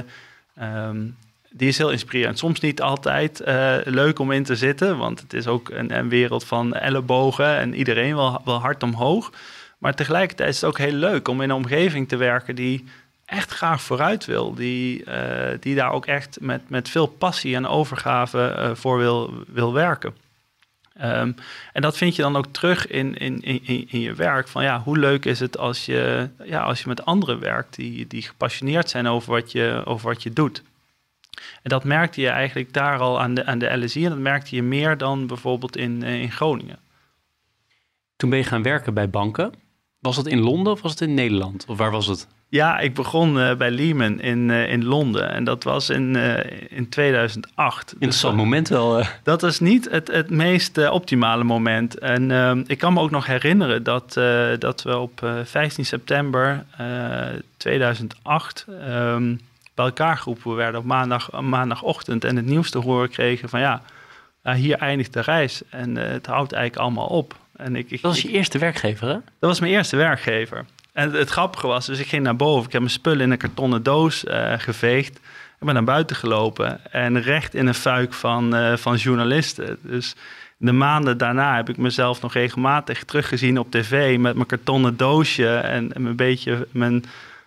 um, die is heel inspirerend. Soms niet altijd uh, leuk om in te zitten, want het is ook een, een wereld van ellebogen en iedereen wil, wil hard omhoog. Maar tegelijkertijd is het ook heel leuk om in een omgeving te werken die echt graag vooruit wil. Die, uh, die daar ook echt met, met veel passie en overgave uh, voor wil, wil werken. Um, en dat vind je dan ook terug in, in, in, in je werk. Van ja, hoe leuk is het als je, ja, als je met anderen werkt die, die gepassioneerd zijn over wat je, over wat je doet. En dat merkte je eigenlijk daar al aan de, aan de LSI. En dat merkte je meer dan bijvoorbeeld in, eh, in Groningen. Toen ben je gaan werken bij banken. Was het in Londen of was het in Nederland? Of waar was het? Ja, ik begon uh, bij Lehman in, uh, in Londen. En dat was in, uh, in 2008. Interessant dus, moment wel. Dat was niet het, het meest optimale moment. En ik kan me ook nog herinneren dat, dat we op 15 september 2008... Um, bij elkaar geroepen werden op maandag, maandagochtend en het nieuws te horen kregen van ja, hier eindigt de reis en uh, het houdt eigenlijk allemaal op. En ik, ik, dat was je eerste werkgever, hè? Dat was mijn eerste werkgever. En het, grappige was, dus ik ging naar boven. Ik heb mijn spullen in een kartonnen doos uh, geveegd. Ik ben naar buiten gelopen en recht in een fuik van, uh, van journalisten. Dus de maanden daarna heb ik mezelf nog regelmatig teruggezien op tv met mijn kartonnen doosje en, en een beetje mijn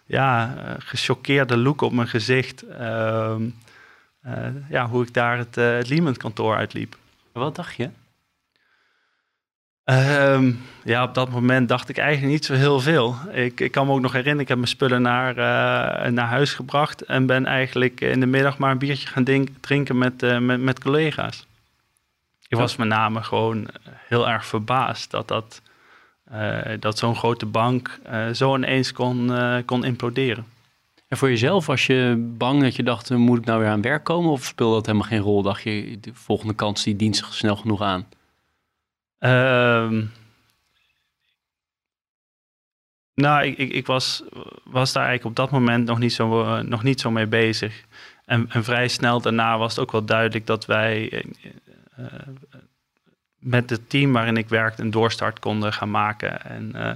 ja, uh, gechoqueerde look op mijn gezicht. Uh, uh, ja, hoe ik daar het, uh, het Lehman kantoor uitliep. Wat dacht je? Um, ja, op dat moment dacht ik eigenlijk niet zo heel veel. Ik, ik kan me ook nog herinneren, ik heb mijn spullen naar, naar huis gebracht en ben eigenlijk in de middag maar een biertje gaan drinken met, met, met collega's. Ik was met name gewoon heel erg verbaasd dat dat dat zo'n grote bank uh, zo ineens kon, uh, kon imploderen. En voor jezelf, was je bang dat je dacht, moet ik nou weer aan werk komen? Of speelde dat helemaal geen rol? Dacht je, de volgende kans, die dient zich snel genoeg aan? Uh, nou, ik, ik, ik, was, was daar eigenlijk op dat moment nog niet zo, nog niet zo mee bezig. En, en vrij snel daarna was het ook wel duidelijk dat wij met het team waarin ik werkte een doorstart konden gaan maken. En uh,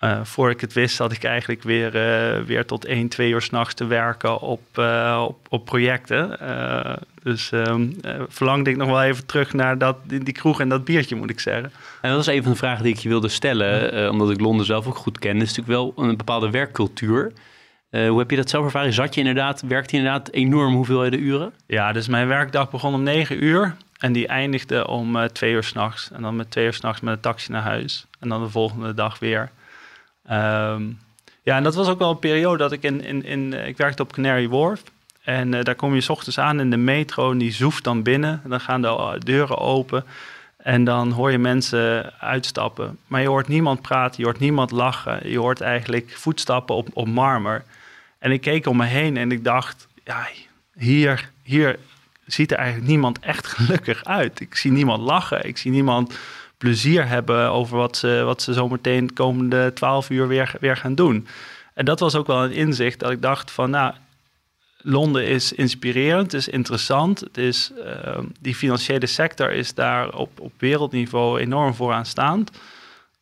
uh, voor ik het wist, zat ik eigenlijk weer, uh, weer tot 1, 2 uur s'nachts te werken op, op, op, projecten. dus um, verlangde ik nog wel even terug naar dat, die, die, kroeg en dat biertje, moet ik zeggen. En dat is even een vraag die ik je wilde stellen, omdat ik Londen zelf ook goed ken. Het is natuurlijk wel een bepaalde werkcultuur. hoe heb je dat zelf ervaren? Zat je inderdaad, werkte je inderdaad enorm hoeveelheden uren? Ja, dus mijn werkdag begon om 9 uur. En die eindigde om uh, twee uur s'nachts. En dan met twee uur s'nachts met een taxi naar huis. En dan de volgende dag weer. Ehm, ja, en dat was ook wel een periode dat ik in, in, in ik werkte op Canary Wharf. En daar kom je s ochtends aan in de metro die zoeft dan binnen. En dan gaan de deuren open. En dan hoor je mensen uitstappen. Maar je hoort niemand praten, je hoort niemand lachen. Je hoort eigenlijk voetstappen op, op marmer. En ik keek om me heen en ik dacht, ja, hier, hier ziet er eigenlijk niemand echt gelukkig uit. Ik zie niemand lachen, ik zie niemand plezier hebben over wat ze, wat ze zometeen de komende twaalf uur weer, weer gaan doen. En dat was ook wel een inzicht dat ik dacht van, nou, Londen is inspirerend, het is interessant. Het is, uh, die financiële sector is daar op, op wereldniveau enorm vooraanstaand.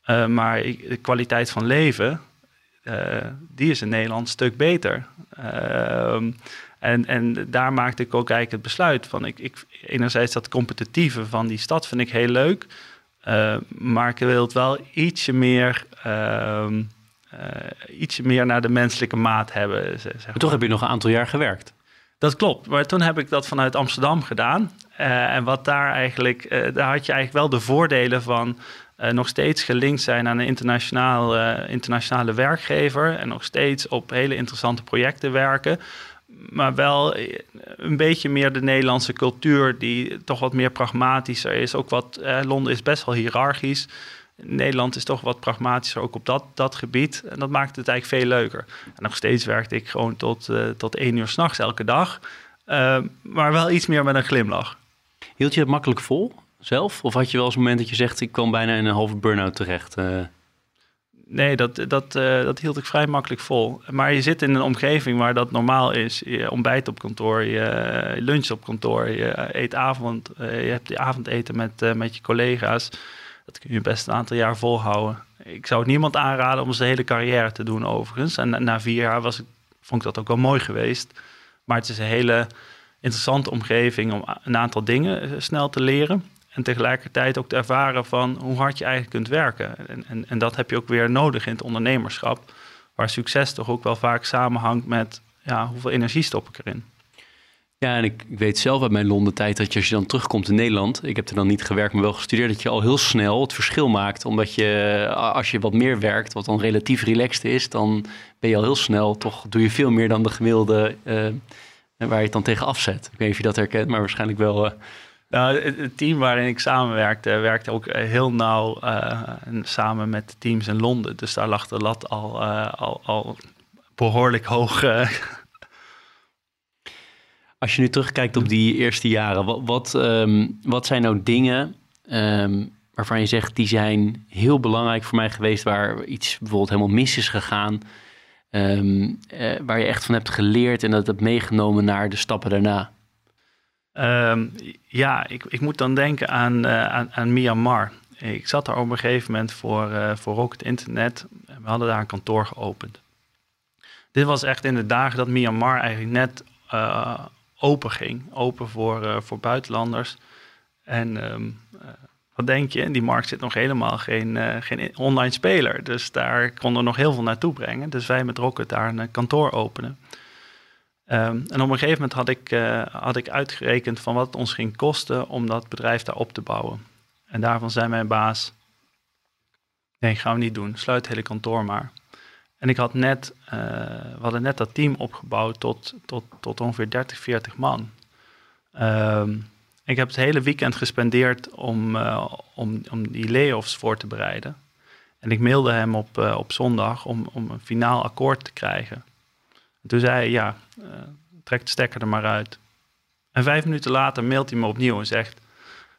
Uh, maar de kwaliteit van leven, uh, die is in Nederland een stuk beter. En, en daar maakte ik ook eigenlijk het besluit van. Ik, ik, enerzijds dat competitieve van die stad vind ik heel leuk. maar ik wil het wel ietsje meer ehm, uh, ietsje meer naar de menselijke maat hebben. Zeg maar. toch heb je nog een aantal jaar gewerkt. Dat klopt, maar toen heb ik dat vanuit Amsterdam gedaan. Uh, en wat daar eigenlijk, daar had je eigenlijk wel de voordelen van nog steeds gelinkt zijn aan een internationaal, internationale werkgever. En nog steeds op hele interessante projecten werken. Maar wel een beetje meer de Nederlandse cultuur, die toch wat meer pragmatischer is. Ook wat, Londen is best wel hiërarchisch. Nederland is toch wat pragmatischer ook op dat, dat gebied. En dat maakt het eigenlijk veel leuker. En nog steeds werkte ik gewoon tot, uh, tot één uur s'nachts elke dag. Uh, maar wel iets meer met een glimlach. Hield je het makkelijk vol zelf? Of had je wel eens een moment dat je zegt... ik kwam bijna in een halve burn-out terecht? Uh... Nee, dat, dat, dat hield ik vrij makkelijk vol. Maar je zit in een omgeving waar dat normaal is. Je ontbijt op kantoor, je lunch op kantoor, je eet avond, je hebt je avondeten met, met je collega's. Dat kun je best een aantal jaar volhouden. Ik zou het niemand aanraden om zijn hele carrière te doen overigens. En na vier jaar was ik, vond ik dat ook wel mooi geweest. Maar het is een hele interessante omgeving om een aantal dingen eh, snel te leren. En tegelijkertijd ook te ervaren van hoe hard je eigenlijk kunt werken. En, en, en dat heb je ook weer nodig in het ondernemerschap. Waar succes toch ook wel vaak samenhangt met ja, hoeveel energie stop ik erin. Ja, en ik, weet zelf uit mijn Londen-tijd dat je als je dan terugkomt in Nederland, ik heb er dan niet gewerkt, maar wel gestudeerd, dat je al heel snel het verschil maakt. Omdat je, als je wat meer werkt, wat dan relatief relaxed is, dan ben je al heel snel, toch doe je veel meer dan de gemiddelde uh, waar je het dan tegen afzet. Ik weet niet of je dat herkent, maar waarschijnlijk wel. Uh... Nou, het, team waarin ik samenwerkte, werkte ook heel nauw uh, samen met de teams in Londen. Dus daar lag de lat al, al, al behoorlijk hoog als je nu terugkijkt op die eerste jaren, wat, wat, ehm, wat zijn nou dingen um, waarvan je zegt die zijn heel belangrijk voor mij geweest, waar iets bijvoorbeeld helemaal mis is gegaan, um, uh, waar je echt van hebt geleerd en dat hebt meegenomen naar de stappen daarna? Ja, ik, ik moet dan denken aan, uh, aan, aan, Myanmar. Ik zat daar op een gegeven moment voor, uh, voor Rocket Internet. We hadden daar een kantoor geopend. Dit was echt in de dagen dat Myanmar eigenlijk net open ging. Open voor, voor buitenlanders. En uh, wat denk je? Die markt zit nog helemaal geen, geen online speler. Dus daar konden we nog heel veel naartoe brengen. Dus wij met Rocket daar een kantoor openen. Um, en op een gegeven moment had ik, had ik uitgerekend van wat het ons ging kosten om dat bedrijf daar op te bouwen. En daarvan zei mijn baas, nee, gaan we niet doen. Sluit het hele kantoor maar. En ik had net, uh, we hadden net dat team opgebouwd tot, tot, tot ongeveer 30, 40 man. Um, ik heb het hele weekend gespendeerd om, uh, om, om die layoffs voor te bereiden. En ik mailde hem op, op zondag om, om een finaal akkoord te krijgen. En toen zei hij, ja, trek de stekker er maar uit. En vijf minuten later mailt hij me opnieuw en zegt...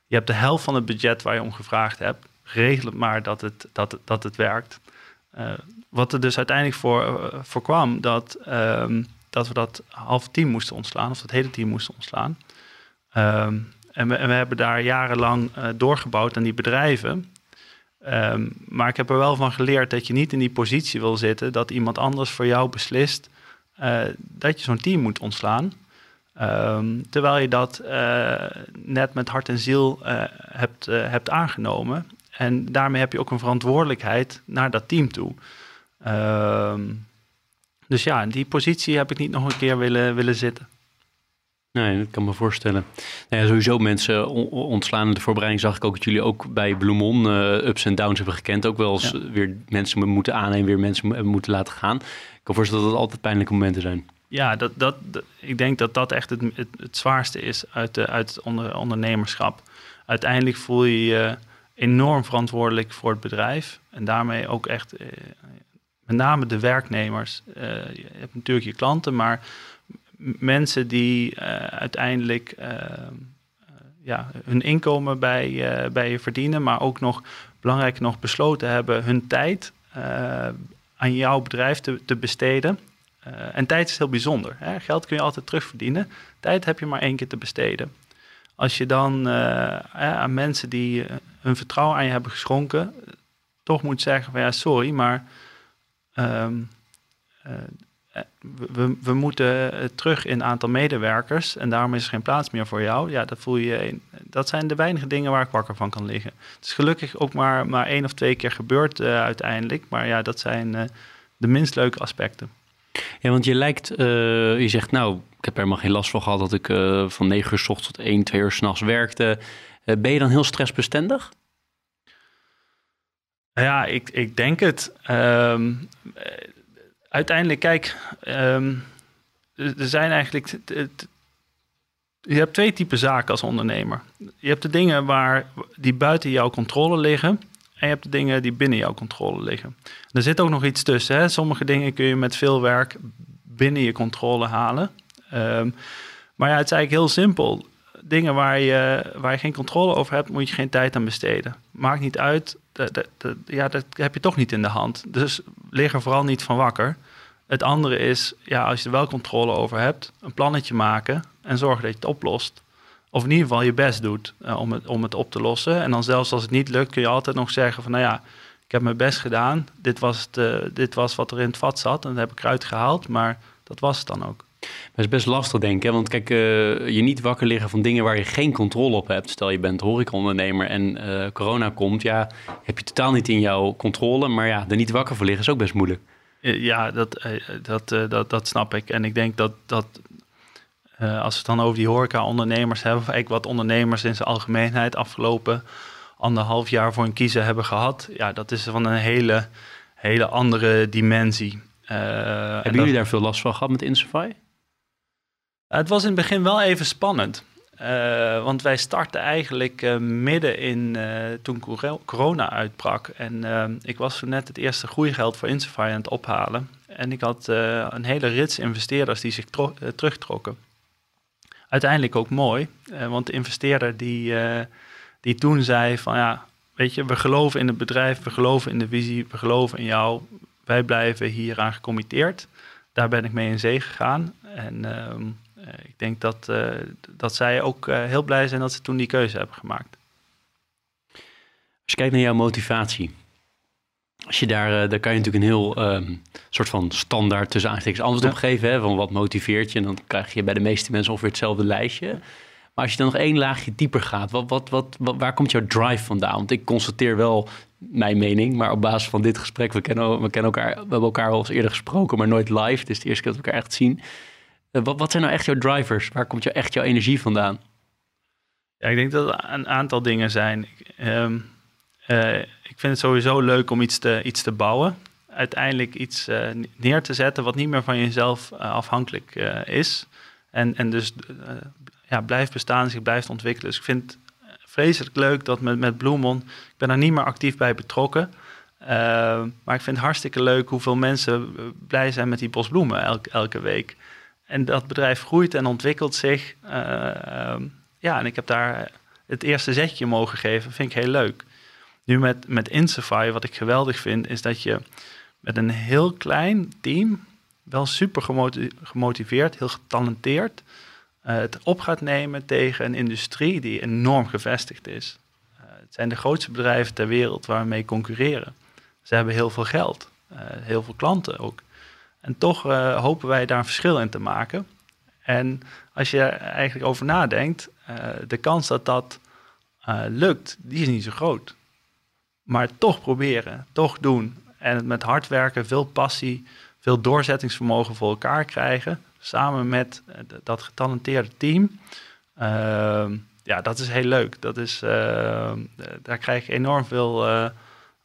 je hebt de helft van het budget waar je om gevraagd hebt. Regel het maar dat het, dat, dat het werkt. Uh, wat er dus uiteindelijk voor, uh, voor kwam, dat, um, dat we dat half team moesten ontslaan, of dat hele team moesten ontslaan. Um, en, we, en, we, hebben daar jarenlang doorgebouwd aan die bedrijven. Um, maar ik heb er wel van geleerd dat je niet in die positie wil zitten dat iemand anders voor jou beslist dat je zo'n team moet ontslaan. terwijl je dat net met hart en ziel hebt, hebt aangenomen. En daarmee heb je ook een verantwoordelijkheid naar dat team toe. Um, dus ja, in die positie heb ik niet nog een keer willen, willen zitten. Nee, dat kan me voorstellen. Nou ja, sowieso mensen ontslaan. In de voorbereiding zag ik ook dat jullie ook bij Bloemon uh, ups en downs hebben gekend. Ook wel eens weer mensen moeten aannemen, weer mensen moeten laten gaan. Ik kan voorstellen dat het altijd pijnlijke momenten zijn. Ja, dat, dat, ik denk dat dat echt het, het, zwaarste is uit, de, uit het onder, ondernemerschap. Uiteindelijk voel je je enorm verantwoordelijk voor het bedrijf. En daarmee ook echt, eh, met name de werknemers. Uh, je hebt natuurlijk je klanten, maar mensen die uh, uiteindelijk uh, ja, hun inkomen bij, bij je verdienen, maar ook nog belangrijk nog besloten hebben hun tijd aan jouw bedrijf te, te besteden. en tijd is heel bijzonder. Hè? Geld kun je altijd terugverdienen. Tijd heb je maar één keer te besteden. Als je dan aan mensen die hun vertrouwen aan je hebben geschonken, toch moet zeggen van ja, sorry, maar um, we, we moeten terug in aantal medewerkers en daarom is er geen plaats meer voor jou. Ja, dat voel je. Dat zijn de weinige dingen waar ik wakker van kan liggen. Het is gelukkig ook maar, maar één of twee keer gebeurd uh, uiteindelijk. Maar ja, dat zijn uh, de minst leuke aspecten. Ja, want je lijkt, uh, je zegt nou, ik heb er helemaal geen last van gehad dat ik van 9 uur s ochtends tot 1, 2 uur s'nachts werkte. ben je dan heel stressbestendig? Ja, ik, ik denk het. Um, uiteindelijk, kijk, ehm, er zijn eigenlijk. Je hebt twee typen zaken als ondernemer. Je hebt de dingen waar, die buiten jouw controle liggen. En je hebt de dingen die binnen jouw controle liggen. Er zit ook nog iets tussen. Hè? Sommige dingen kun je met veel werk binnen je controle halen. Um, maar ja, het is eigenlijk heel simpel. Dingen waar je, waar je geen controle over hebt, moet je geen tijd aan besteden. Maakt niet uit. Dat, dat, ja, dat heb je toch niet in de hand. Dus lig er vooral niet van wakker. Het andere is, ja, als je er wel controle over hebt, een plannetje maken en zorgen dat je het oplost. Of in ieder geval je best doet uh, om, het, om het op te lossen. En dan zelfs als het niet lukt, kun je altijd nog zeggen van, nou ja, ik heb mijn best gedaan. Dit was, het, uh, dit was wat er in het vat zat en dat heb ik eruit gehaald. Maar dat was het dan ook. Dat is best lastig, denk ik. Want kijk, uh, je niet wakker liggen van dingen waar je geen controle op hebt. Stel je bent horecaondernemer en corona komt. Ja, heb je totaal niet in jouw controle. Maar ja, er niet wakker voor liggen is ook best moeilijk. Eh, ja, dat, eh, dat, eh, dat, dat snap ik. En ik denk dat, dat als we het dan over die horeca-ondernemers hebben, of eigenlijk wat ondernemers in zijn algemeenheid afgelopen anderhalf jaar voor een kiezer hebben gehad, ja, dat is van een hele, hele andere dimensie. hebben jullie daar veel last van gehad met Insify? Het was in het begin wel even spannend. Uh, want wij startten eigenlijk uh, midden in uh, toen corona uitbrak. En ik was zo net het eerste groeigeld voor Insify aan het ophalen. En ik had een hele rits investeerders die zich terugtrokken. Uiteindelijk ook mooi, want de investeerder die, die toen zei van ja, weet je, we geloven in het bedrijf, we geloven in de visie, we geloven in jou. Wij blijven hieraan gecommitteerd. Daar ben ik mee in zee gegaan. En ehm, eh, ik denk dat, eh, dat zij ook eh, heel blij zijn dat ze toen die keuze hebben gemaakt. Als je kijkt naar jouw motivatie, als je daar, daar kan je natuurlijk een heel um, soort van standaard tussen aanstekens antwoord op geven. Hè, van wat motiveert je? En dan krijg je bij de meeste mensen ongeveer hetzelfde lijstje. Maar als je dan nog één laagje dieper gaat, wat, wat, wat, waar komt jouw drive vandaan? Want ik constateer wel mijn mening, maar op basis van dit gesprek, we kennen, we kennen elkaar, we hebben elkaar al eens eerder gesproken, maar nooit live. Het is de eerste keer dat we elkaar echt zien. Eh, wat, zijn nou echt jouw drivers? Waar komt jou echt jouw energie vandaan? Ja, ik denk dat er een aantal dingen zijn. Um, uh, ik vind het sowieso leuk om iets te, iets te bouwen. Uiteindelijk iets uh, neer te zetten wat niet meer van jezelf afhankelijk is. En, en dus ja, blijft bestaan, zich blijft ontwikkelen. Dus ik vind het vreselijk leuk dat met, met Bloemon... Ik ben er niet meer actief bij betrokken... maar ik vind het hartstikke leuk hoeveel mensen blij zijn met die bosbloemen elke, elke week. En dat bedrijf groeit en ontwikkelt zich. Eh, ehm, ja, en ik heb daar het eerste zetje mogen geven. Vind ik heel leuk. Nu met, met wat ik geweldig vind, is dat je met een heel klein team, wel super gemotiveerd, heel getalenteerd, uh, het op gaat nemen tegen een industrie die enorm gevestigd is. Uh, het zijn de grootste bedrijven ter wereld waar we mee concurreren. Ze hebben heel veel geld, heel veel klanten ook. En toch uh, hopen wij daar een verschil in te maken. En als je eigenlijk over nadenkt, uh, de kans dat dat uh, lukt, die is niet zo groot. Maar toch proberen, toch doen. En met hard werken, veel passie, veel doorzettingsvermogen voor elkaar krijgen. samen met eh, dat getalenteerde team. Ehm, ja, dat is heel leuk. Dat is, ehm, daar krijg je enorm veel, eh,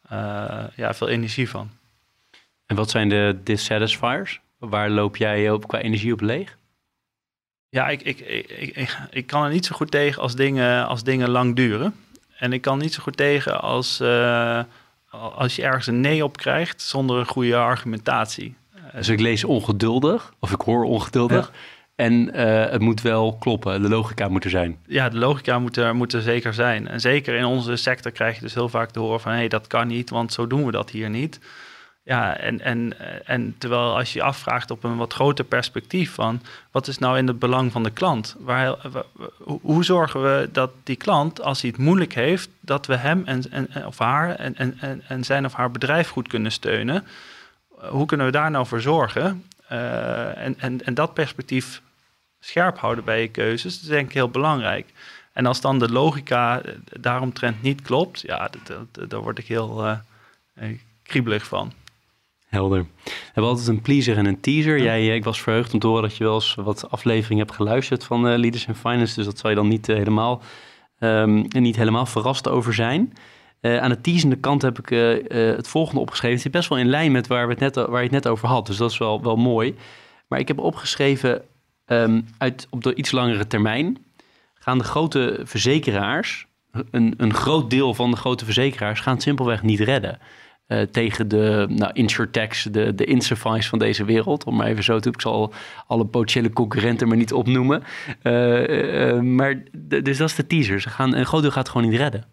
eh, ja, veel energie van. En wat zijn de dissatisfiers? Waar loop jij op qua energie op leeg? Ja, ik, ik, ik, ik, ik kan er niet zo goed tegen als dingen, als dingen lang duren. En ik kan niet zo goed tegen als, eh, als je ergens een nee op krijgt zonder een goede argumentatie. Dus ik lees ongeduldig, of ik hoor ongeduldig. En eh, het moet wel kloppen, de logica moet er zijn. Ja, de logica moet er, moet er zeker zijn. En zeker in onze sector krijg je dus heel vaak te horen van... hé, hey, dat kan niet, want zo doen we dat hier niet. Ja, en, en, en terwijl als je je afvraagt op een wat groter perspectief van... wat is nou in het belang van de klant? Waar, wa- wa- hoe- zorgen we dat die klant, als hij het moeilijk heeft... dat we hem en, en, of haar en, en, en, zijn of haar bedrijf goed kunnen steunen? Hoe kunnen we daar nou voor zorgen? Eh, en, en, en dat perspectief scherp houden bij je keuzes, dat is denk ik heel belangrijk. En als dan de logica eh, daaromtrent niet klopt, ja, daar word ik heel eh, kriebelig van. Helder. We hebben altijd een pleaser en een teaser. Jij, eh, ik was verheugd om te horen dat je wel eens wat afleveringen hebt geluisterd van eh, Leaders in Finance. Dus dat zal je dan niet, eh, helemaal, ehm, niet helemaal verrast over zijn. Aan de teasende kant heb ik het volgende opgeschreven. Het zit best wel in lijn met waar, we het net, waar je het net over had. Dus dat is wel, wel mooi. Maar ik heb opgeschreven, ehm, uit, op de iets langere termijn gaan de grote verzekeraars, een, een groot deel van de grote verzekeraars, gaan het simpelweg niet redden. Eh, tegen de nou, insurtechs, de, de van deze wereld. Om maar even zo te doen. Ik zal alle potentiële concurrenten maar niet opnoemen. Eh, eh, maar dus dat is de teaser. Ze gaan, een groot deel gaat gewoon niet redden.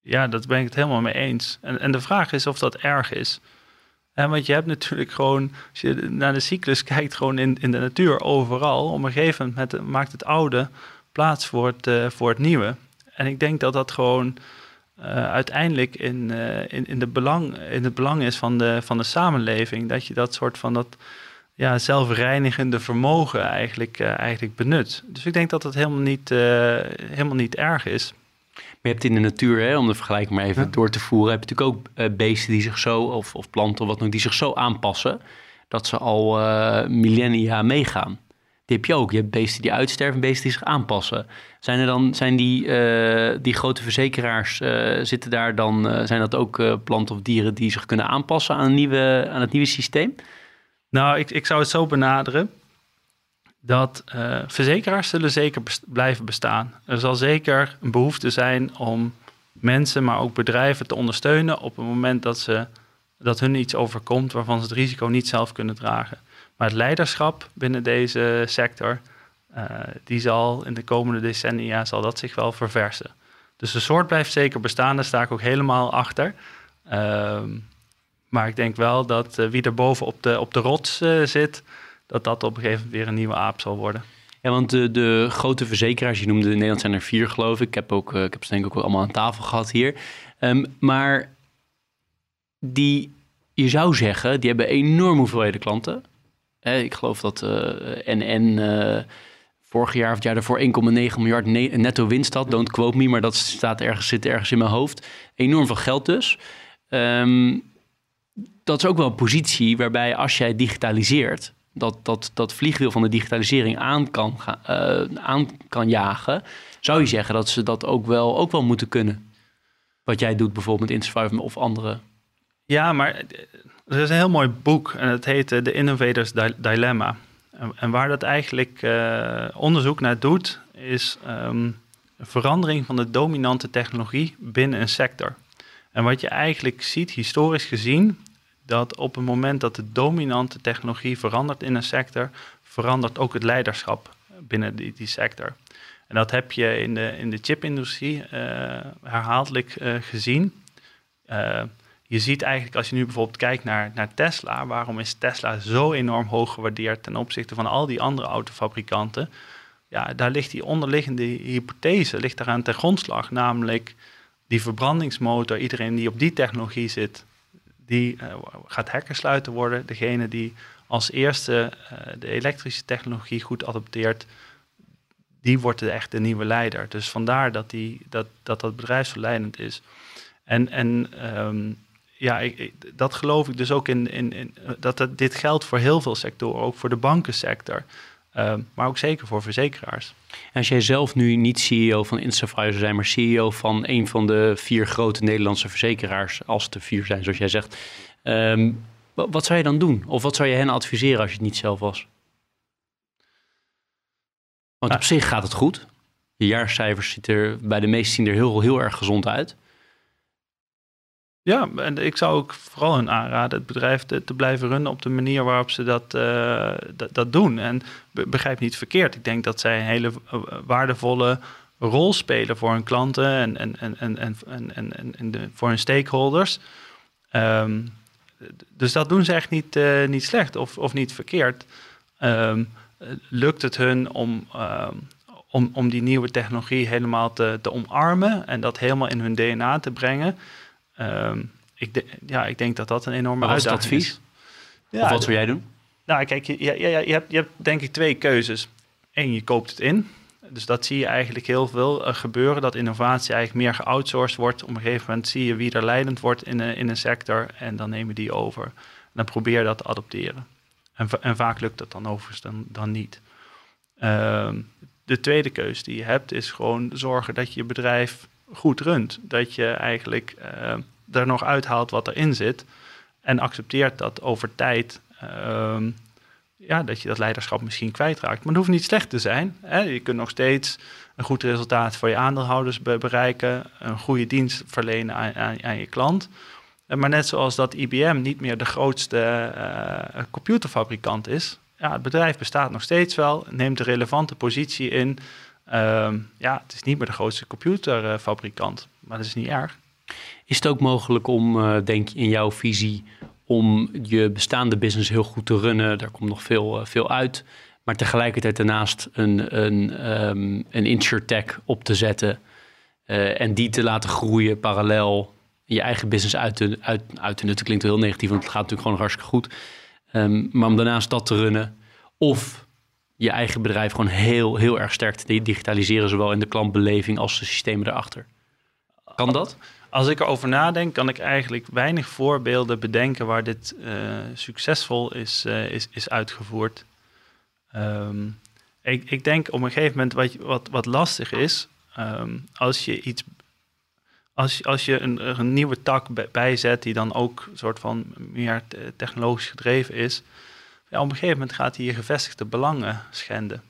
Ja, dat ben ik het helemaal mee eens. En, en de vraag is of dat erg is. En want je hebt natuurlijk gewoon, als je naar de cyclus kijkt, gewoon in, in de natuur overal. Op een gegeven moment maakt het oude plaats voor het, voor het nieuwe. En ik denk dat dat gewoon eh, uiteindelijk in, eh, in, in, de belang, in het belang is van de, van de samenleving. Dat je dat soort van dat ja, zelfreinigende vermogen eigenlijk, eh, eigenlijk benut. Dus ik denk dat dat helemaal niet, helemaal niet erg is. Maar je hebt in de natuur, hè, om de vergelijking maar even Ja. door te voeren, heb je natuurlijk ook beesten die zich zo, of, of planten of wat ook, die zich zo aanpassen dat ze al millennia meegaan. Die heb je ook. Je hebt beesten die uitsterven, beesten die zich aanpassen. Zijn er dan, zijn die, eh, die grote verzekeraars, eh, zitten daar dan, eh, zijn dat ook planten of dieren die zich kunnen aanpassen aan, een nieuwe, aan het nieuwe systeem? Nou, ik, ik zou het zo benaderen dat verzekeraars zullen zeker blijven bestaan. Er zal zeker een behoefte zijn om mensen, maar ook bedrijven te ondersteunen op het moment dat, ze, dat hun iets overkomt waarvan ze het risico niet zelf kunnen dragen. Maar het leiderschap binnen deze sector, eh, die zal in de komende decennia zal dat zich wel verversen. Dus de soort blijft zeker bestaan, daar sta ik ook helemaal achter. Ehm, maar ik denk wel dat eh, wie er boven op de, op de rots eh, zit, dat dat op een gegeven moment weer een nieuwe aap zal worden. Ja, want de, de grote verzekeraars, je noemde in Nederland zijn er vier geloof ik. Ik heb, ook, ik heb ze denk ik ook allemaal aan tafel gehad hier. Ehm, maar die, je zou zeggen, die hebben enorm hoeveelheden klanten. Eh, ik geloof dat eh NN eh, vorig jaar of het jaar daarvoor 1,9 miljard ne- netto winst had. Don't quote me, maar dat staat ergens, zit ergens in mijn hoofd. Enorm veel geld dus. Ehm, dat is ook wel een positie waarbij als jij digitaliseert, dat, dat, dat vliegwiel van de digitalisering aan kan, eh, aan kan jagen, zou je zeggen dat ze dat ook wel, ook wel moeten kunnen. Wat jij doet bijvoorbeeld met Inspire of andere. Ja, maar eh, er is een heel mooi boek en het heet eh, The Innovators Di- Dilemma. En, waar dat eigenlijk eh, onderzoek naar doet, is een verandering van de dominante technologie binnen een sector. En wat je eigenlijk ziet, historisch gezien, dat op het moment dat de dominante technologie verandert in een sector, verandert ook het leiderschap binnen die, die sector. En dat heb je in de, in de chipindustrie eh herhaaldelijk gezien. Je ziet eigenlijk als je nu bijvoorbeeld kijkt naar, naar Tesla, waarom is Tesla zo enorm hoog gewaardeerd ten opzichte van al die andere autofabrikanten? Ja, daar ligt die onderliggende hypothese, ligt daaraan ten grondslag, namelijk die verbrandingsmotor, iedereen die op die technologie zit, die eh, gaat hekkersluiter worden. Degene die als eerste eh, de elektrische technologie goed adopteert, die wordt de echte nieuwe leider. Dus vandaar dat die, dat, dat, dat bedrijfsverleidend is. En, en ehm, ja, ik, dat geloof ik dus ook in, in, in dat het, dit geldt voor heel veel sectoren, ook voor de bankensector. Ehm, maar ook zeker voor verzekeraars. En als jij zelf nu niet CEO van Instafire zou zijn, maar CEO van een van de vier grote Nederlandse verzekeraars, als het er vier zijn, zoals jij zegt, ehm, wat zou je dan doen? Of wat zou je hen adviseren als je het niet zelf was? Want op zich gaat het goed. Je jaarcijfers ziet er bij de meesten zien er heel, heel erg gezond uit. Ja, en ik zou ook vooral hun aanraden het bedrijf te, te blijven runnen op de manier waarop ze dat, uh, dat, doen. En begrijp niet verkeerd. Ik denk dat zij een hele eh, waardevolle rol spelen voor hun klanten en, en, en, en, en, en, en, de, voor hun stakeholders. Um, dus dat doen ze echt niet, uh, niet slecht of, of niet verkeerd. Um, lukt het hun om, um, om, om die nieuwe technologie helemaal te, te omarmen en dat helemaal in hun DNA te brengen? Um, ik, de, ja, ik denk dat dat een enorme maar uitdaging advies? is. Ja, of wat zou jij doen? Nou, kijk, je, je, je, je, hebt, je hebt denk ik twee keuzes. Eén, je koopt het in. Dus dat zie je eigenlijk heel veel uh, gebeuren, dat innovatie eigenlijk meer geoutsourced wordt. Op een gegeven moment zie je wie er leidend wordt in, een, in een sector en dan nemen die over. En dan probeer je dat te adopteren. En, en vaak lukt dat dan overigens dan, dan niet. Uh, de tweede keuze die je hebt is gewoon zorgen dat je je bedrijf goed runt. Dat je eigenlijk uh, er nog uithaalt wat erin zit. En accepteert dat over tijd uh, ja, dat je dat leiderschap misschien kwijtraakt. Maar het hoeft niet slecht te zijn. Hè? Je kunt nog steeds een goed resultaat voor je aandeelhouders be bereiken, een goede dienst verlenen aan, aan, je klant. Maar net zoals dat IBM niet meer de grootste uh, computerfabrikant is, ja, het bedrijf bestaat nog steeds wel, neemt een relevante positie in. Uh, ja, het is niet meer de grootste computerfabrikant, maar dat is niet erg. Is het ook mogelijk om, uh, denk in jouw visie, om je bestaande business heel goed te runnen? Daar komt nog veel, uh, veel uit. Maar tegelijkertijd daarnaast een, een, um, een insurtech op te zetten uh, en die te laten groeien parallel. Je eigen business uit te, uit, uit te nutten klinkt heel negatief, want het gaat natuurlijk gewoon hartstikke goed. Um, maar om daarnaast dat te runnen. Of je eigen bedrijf gewoon heel, heel erg sterk te digitaliseren, zowel in de klantbeleving als de systemen erachter. Kan dat? Als ik erover nadenk, kan ik eigenlijk weinig voorbeelden bedenken waar dit uh, succesvol is, uh, is, is uitgevoerd. Um, ik, ik, denk op een gegeven moment wat, wat, wat lastig is, um, als je iets. Als, als je een, een nieuwe tak bijzet die dan ook een soort van meer technologisch gedreven is, ja, op een gegeven moment gaat hij je gevestigde belangen schenden.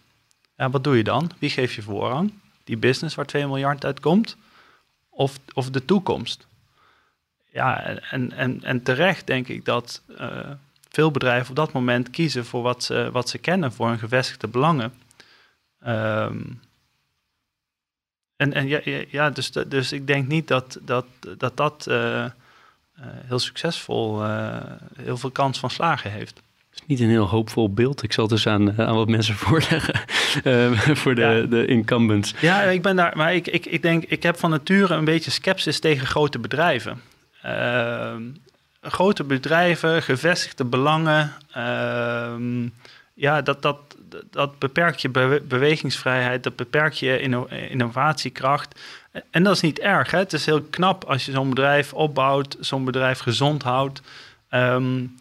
Ja, wat doe je dan? Wie geef je voorrang? Die business waar 2 miljard uit komt? Of, of de toekomst? Ja, en, en, en terecht denk ik dat uh, veel bedrijven op dat moment kiezen voor wat ze, wat ze kennen, voor hun gevestigde belangen. Um, en en ja, ja dus, dus ik denk niet dat dat, dat, dat uh, uh, heel succesvol, heel veel kans van slagen heeft is niet een heel hoopvol beeld. Ik zal het dus aan, aan wat mensen voorleggen uh, voor de, ja. de incumbents. Ja, ik ben daar, maar ik, ik, ik denk, ik heb van nature een beetje sceptisch tegen grote bedrijven. Uh, grote bedrijven, gevestigde belangen, uh, ja, dat, dat, dat beperkt je be bewegingsvrijheid, dat beperkt je inno innovatiekracht. En dat is niet erg. Hè? Het is heel knap als je zo'n bedrijf opbouwt, zo'n bedrijf gezond houdt. Um,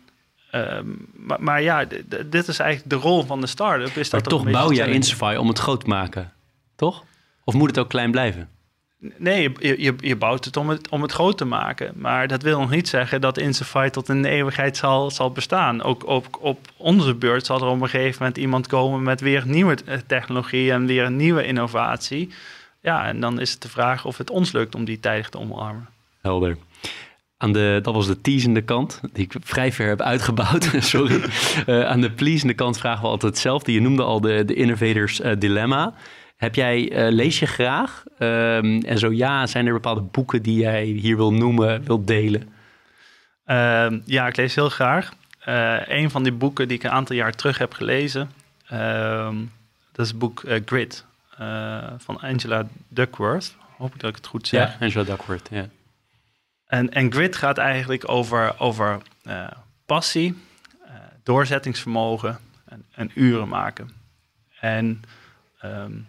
Um, maar, maar, ja, dit is eigenlijk de rol van de start-up. Is maar dat toch bouw je Insify om het groot te maken, toch? Of moet het ook klein blijven? Nee, je, je, je bouwt het om, het om het groot te maken. Maar dat wil nog niet zeggen dat Insify tot in de eeuwigheid zal, zal bestaan. Ook op, op onze beurt zal er op een gegeven moment iemand komen met weer nieuwe technologie en weer een nieuwe innovatie. Ja, en dan is het de vraag of het ons lukt om die tijdig te omarmen. Helder. Aan de, dat was de teasende kant, die ik vrij ver heb uitgebouwd. Sorry. Uh, aan de pleasende kant vragen we altijd hetzelfde. Je noemde al de, de Innovators uh, Dilemma. Heb jij, uh, lees je graag? Um, en zo ja, zijn er bepaalde boeken die jij hier wil noemen, wil delen? Uh, ja, ik lees heel graag. een van die boeken die ik een aantal jaar terug heb gelezen, ehm, dat is het boek Grit van Angela Duckworth. Hoop ik dat ik het goed zeg. Ja, Angela Duckworth, ja. En, en grit gaat eigenlijk over, over uh, passie, uh, doorzettingsvermogen en, en, uren maken. En um,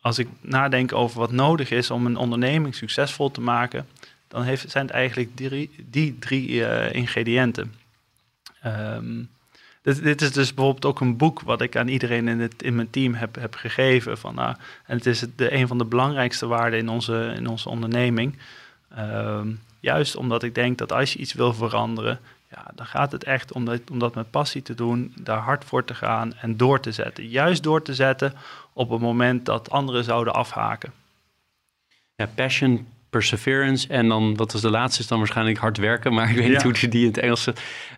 als ik nadenk over wat nodig is om een onderneming succesvol te maken, dan heeft, zijn het eigenlijk drie, die drie ingrediënten. Um, dit, dit, is dus bijvoorbeeld ook een boek wat ik aan iedereen in, het, in mijn team heb, heb gegeven. Van, nou, en het is de, een van de belangrijkste waarden in onze, in onze onderneming. Ehm, juist omdat ik denk dat als je iets wil veranderen, ja, dan gaat het echt om dat, om dat met passie te doen, daar hard voor te gaan en door te zetten. Juist door te zetten op het moment dat anderen zouden afhaken. Ja, passion, perseverance en dan, wat was de laatste, is dan waarschijnlijk hard werken, maar ik weet niet hoe je die in het Engels...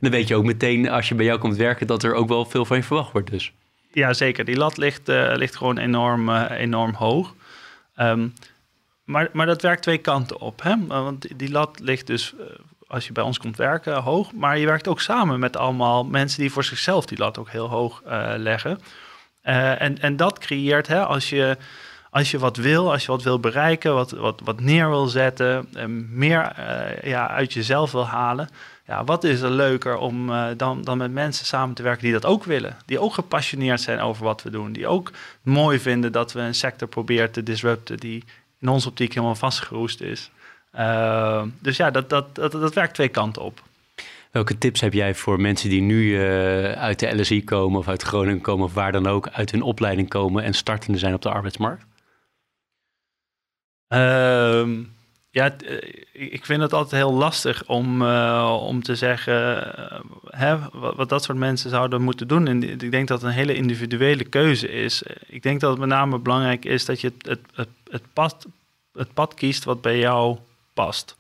Dan weet je ook meteen, als je bij jou komt werken, dat er ook wel veel van je verwacht wordt dus. Ja, zeker. Die lat ligt, uh, ligt gewoon enorm, uh, enorm hoog. Um, maar, maar dat werkt twee kanten op. Hè? Want die lat ligt dus, uh, als je bij ons komt werken, hoog. Maar je werkt ook samen met allemaal mensen die voor zichzelf die lat ook heel hoog leggen. en, en dat creëert, hè, als je als je wat wil, als je wat wil bereiken, wat, wat, wat neer wil zetten, en meer ja, uit jezelf wil halen. Ja, wat is er leuker om dan, dan met mensen samen te werken die dat ook willen? Die ook gepassioneerd zijn over wat we doen. Die ook mooi vinden dat we een sector proberen te disrupten die in onze optiek helemaal vastgeroest is. Uh, dus ja, dat, dat, dat, dat werkt twee kanten op. Welke tips heb jij voor mensen die nu uh, uit de LSI komen of uit Groningen komen of waar dan ook uit hun opleiding komen en startende zijn op de arbeidsmarkt? Uh, ja, eh, ik vind het altijd heel lastig om, uh, om te zeggen uh, hè, wat, wat, dat soort mensen zouden moeten doen. En ik denk dat het een hele individuele keuze is. Ik denk dat het met name belangrijk is dat je het, het, het, het, pad, het pad kiest wat bij jou past.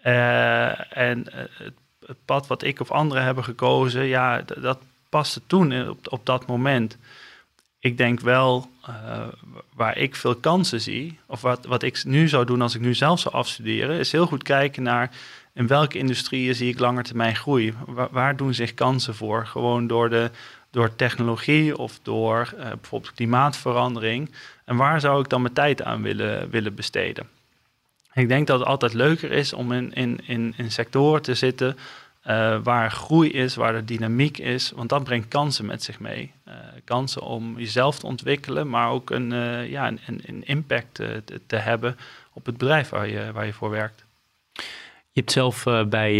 en het, het, pad wat ik of anderen hebben gekozen, ja, dat paste toen op, op dat moment ik denk wel uh, waar ik veel kansen zie, of wat, wat ik nu zou doen als ik nu zelf zou afstuderen, is heel goed kijken naar in welke industrieën zie ik langer termijn groei. Waar, doen zich kansen voor? Gewoon door, de, door technologie of door uh, bijvoorbeeld klimaatverandering. En waar zou ik dan mijn tijd aan willen, willen besteden? Ik denk dat het altijd leuker is om in, in, in, in sectoren te zitten uh, waar groei is, waar er dynamiek is, want dat brengt kansen met zich mee. Uh, kansen om jezelf te ontwikkelen, maar ook een, uh, ja, een, een impact te, te, hebben op het bedrijf waar je, waar je voor werkt. Je hebt zelf bij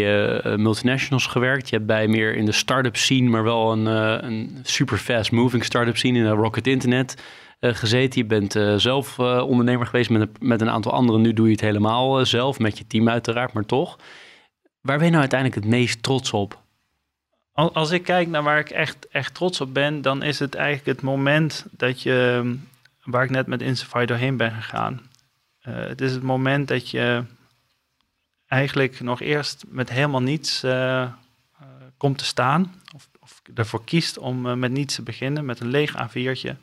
multinationals gewerkt. Je hebt bij meer in de start-up scene, maar wel een, een super fast moving start-up scene in Rocket Internet gezeten. Je bent zelf ondernemer geweest met met een aantal anderen. Nu doe je het helemaal zelf, met je team uiteraard, maar toch. Waar ben je nou uiteindelijk het meest trots op? Als ik kijk naar waar ik echt, echt trots op ben, dan is het eigenlijk het moment dat je, waar ik net met Insify doorheen ben gegaan. Uh, het is het moment dat je eigenlijk nog eerst met helemaal niets uh, uh, komt te staan. Of, of ervoor kiest om met niets te beginnen, met een leeg A4'tje.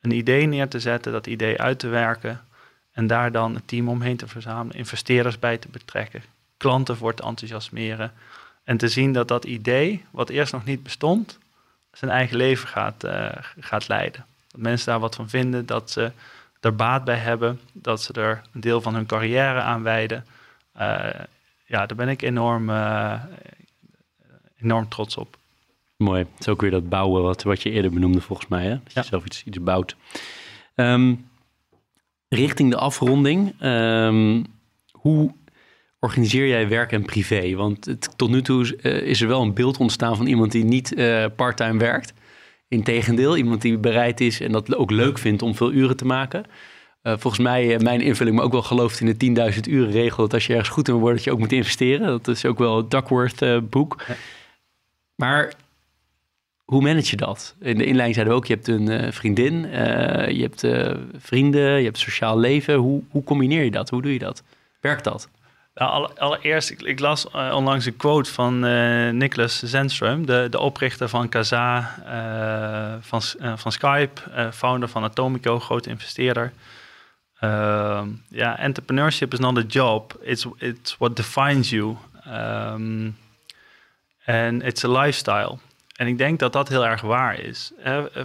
Een idee neer te zetten, dat idee uit te werken. En daar dan een team omheen te verzamelen, investeerders bij te betrekken, klanten voor te enthousiasmeren. En te zien dat dat idee, wat eerst nog niet bestond, zijn eigen leven gaat, uh, gaat leiden. Dat mensen daar wat van vinden, dat ze er baat bij hebben, dat ze er een deel van hun carrière aan wijden. Uh, ja, daar ben ik enorm, uh, enorm trots op. Mooi. Het is ook weer dat bouwen wat, wat je eerder benoemde volgens mij. Hè? Dat je zelf iets, iets bouwt. Um, richting de afronding. Um, hoe organiseer jij werk en privé? Want het, tot nu toe uh, is er wel een beeld ontstaan van iemand die niet uh, parttime werkt. Integendeel, iemand die bereid is en dat ook leuk vindt om veel uren te maken. Uh, volgens mij, mijn invulling, maar ook wel gelooft in de 10.000 uren regel. Dat als je ergens goed in wordt, dat je ook moet investeren. Dat is ook wel het Duckworth boek. Ja. Maar hoe manage je dat? In de inleiding zeiden we ook, je hebt een vriendin, je hebt vrienden, je hebt sociaal leven. Hoe, hoe combineer je dat? Hoe doe je dat? Werkt dat? Nou, allereerst, ik, las uh, onlangs een quote van uh, Niklas Zenström, de, de oprichter van Kaza, uh, van, van Skype, founder van Atomico, grote investeerder. Ehm, ja, entrepreneurship is not a job, it's, it's what defines you. Um, and it's a lifestyle. En ik denk dat dat heel erg waar is.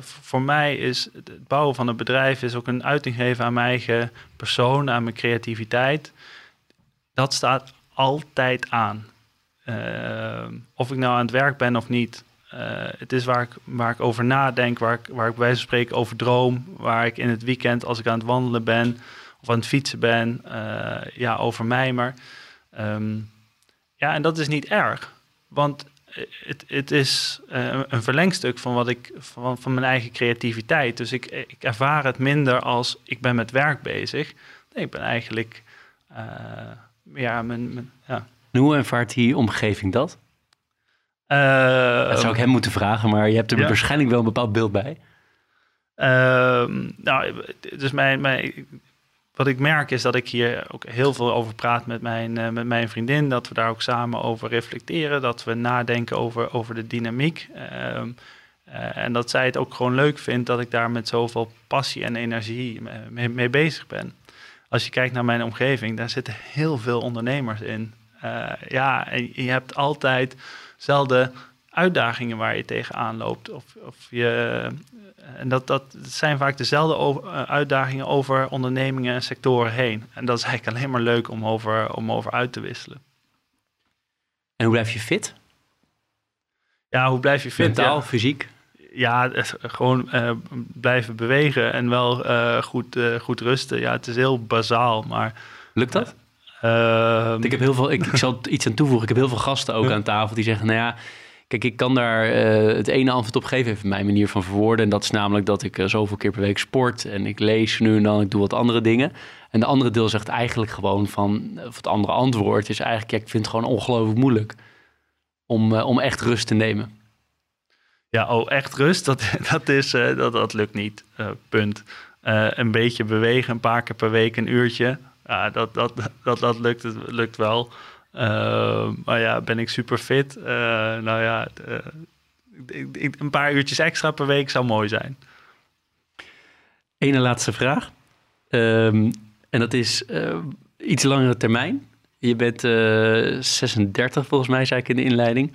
voor mij is het bouwen van een bedrijf is ook een uiting geven aan mijn eigen persoon, aan mijn creativiteit dat staat altijd aan. Uh, of ik nou aan het werk ben of niet. Uh, het is waar ik, waar ik over nadenk, waar ik, waar ik bij wijze van spreken over droom. Waar ik in het weekend, als ik aan het wandelen ben of aan het fietsen ben, ja, over mij. Maar ehm, ja, en dat is niet erg. Want het, het is een verlengstuk van wat ik van, van mijn eigen creativiteit. Dus ik, ik ervaar het minder als ik ben met werk bezig. Ik ben eigenlijk ja, mijn, mijn, ja. hoe ervaart die omgeving dat? Uh, dat zou ik hem moeten vragen, maar je hebt er waarschijnlijk wel een bepaald beeld bij. Uh, nou, dus mijn, mijn, wat ik merk is dat ik hier ook heel veel over praat met mijn, uh, met mijn vriendin. Dat we daar ook samen over reflecteren. Dat we nadenken over, over de dynamiek. Ehm, eh, en dat zij het ook gewoon leuk vindt dat ik daar met zoveel passie en energie mee, mee bezig ben. Als je kijkt naar mijn omgeving, daar zitten heel veel ondernemers in. Uh, ja, en je hebt altijd dezelfde uitdagingen waar je tegenaan loopt. Of, of je, en dat, dat zijn vaak dezelfde eh, uitdagingen over ondernemingen en sectoren heen. En dat is eigenlijk alleen maar leuk om over, om over uit te wisselen. En hoe blijf je fit? Ja, hoe blijf je fit? Mentaal, fysiek? Ja, gewoon uh, blijven bewegen en wel uh, goed, goed rusten. Ja, het is heel bazaal, maar... Lukt dat? Ehm, ik heb heel veel, ik, ik, zal iets aan toevoegen. Ik heb heel veel gasten ook aan tafel die zeggen, nou ja, kijk, ik kan daar het ene antwoord op geven, even mijn manier van verwoorden. En dat is namelijk dat ik zoveel keer per week sport en ik lees nu en dan, ik doe wat andere dingen. En de andere deel zegt eigenlijk gewoon van, of het andere antwoord is eigenlijk, ja, ik vind het gewoon ongelooflijk moeilijk om, om echt rust te nemen. Ja, oh, echt rust, dat, dat, is, dat, dat lukt niet, punt. een beetje bewegen, een paar keer per week, een uurtje ja, dat, dat, dat, dat lukt, lukt wel. Maar ja, ben ik super fit? Nou ja, een paar uurtjes extra per week zou mooi zijn. Ene laatste vraag. Um, en dat is iets langere termijn. Je bent 36 volgens mij, zei ik in de inleiding.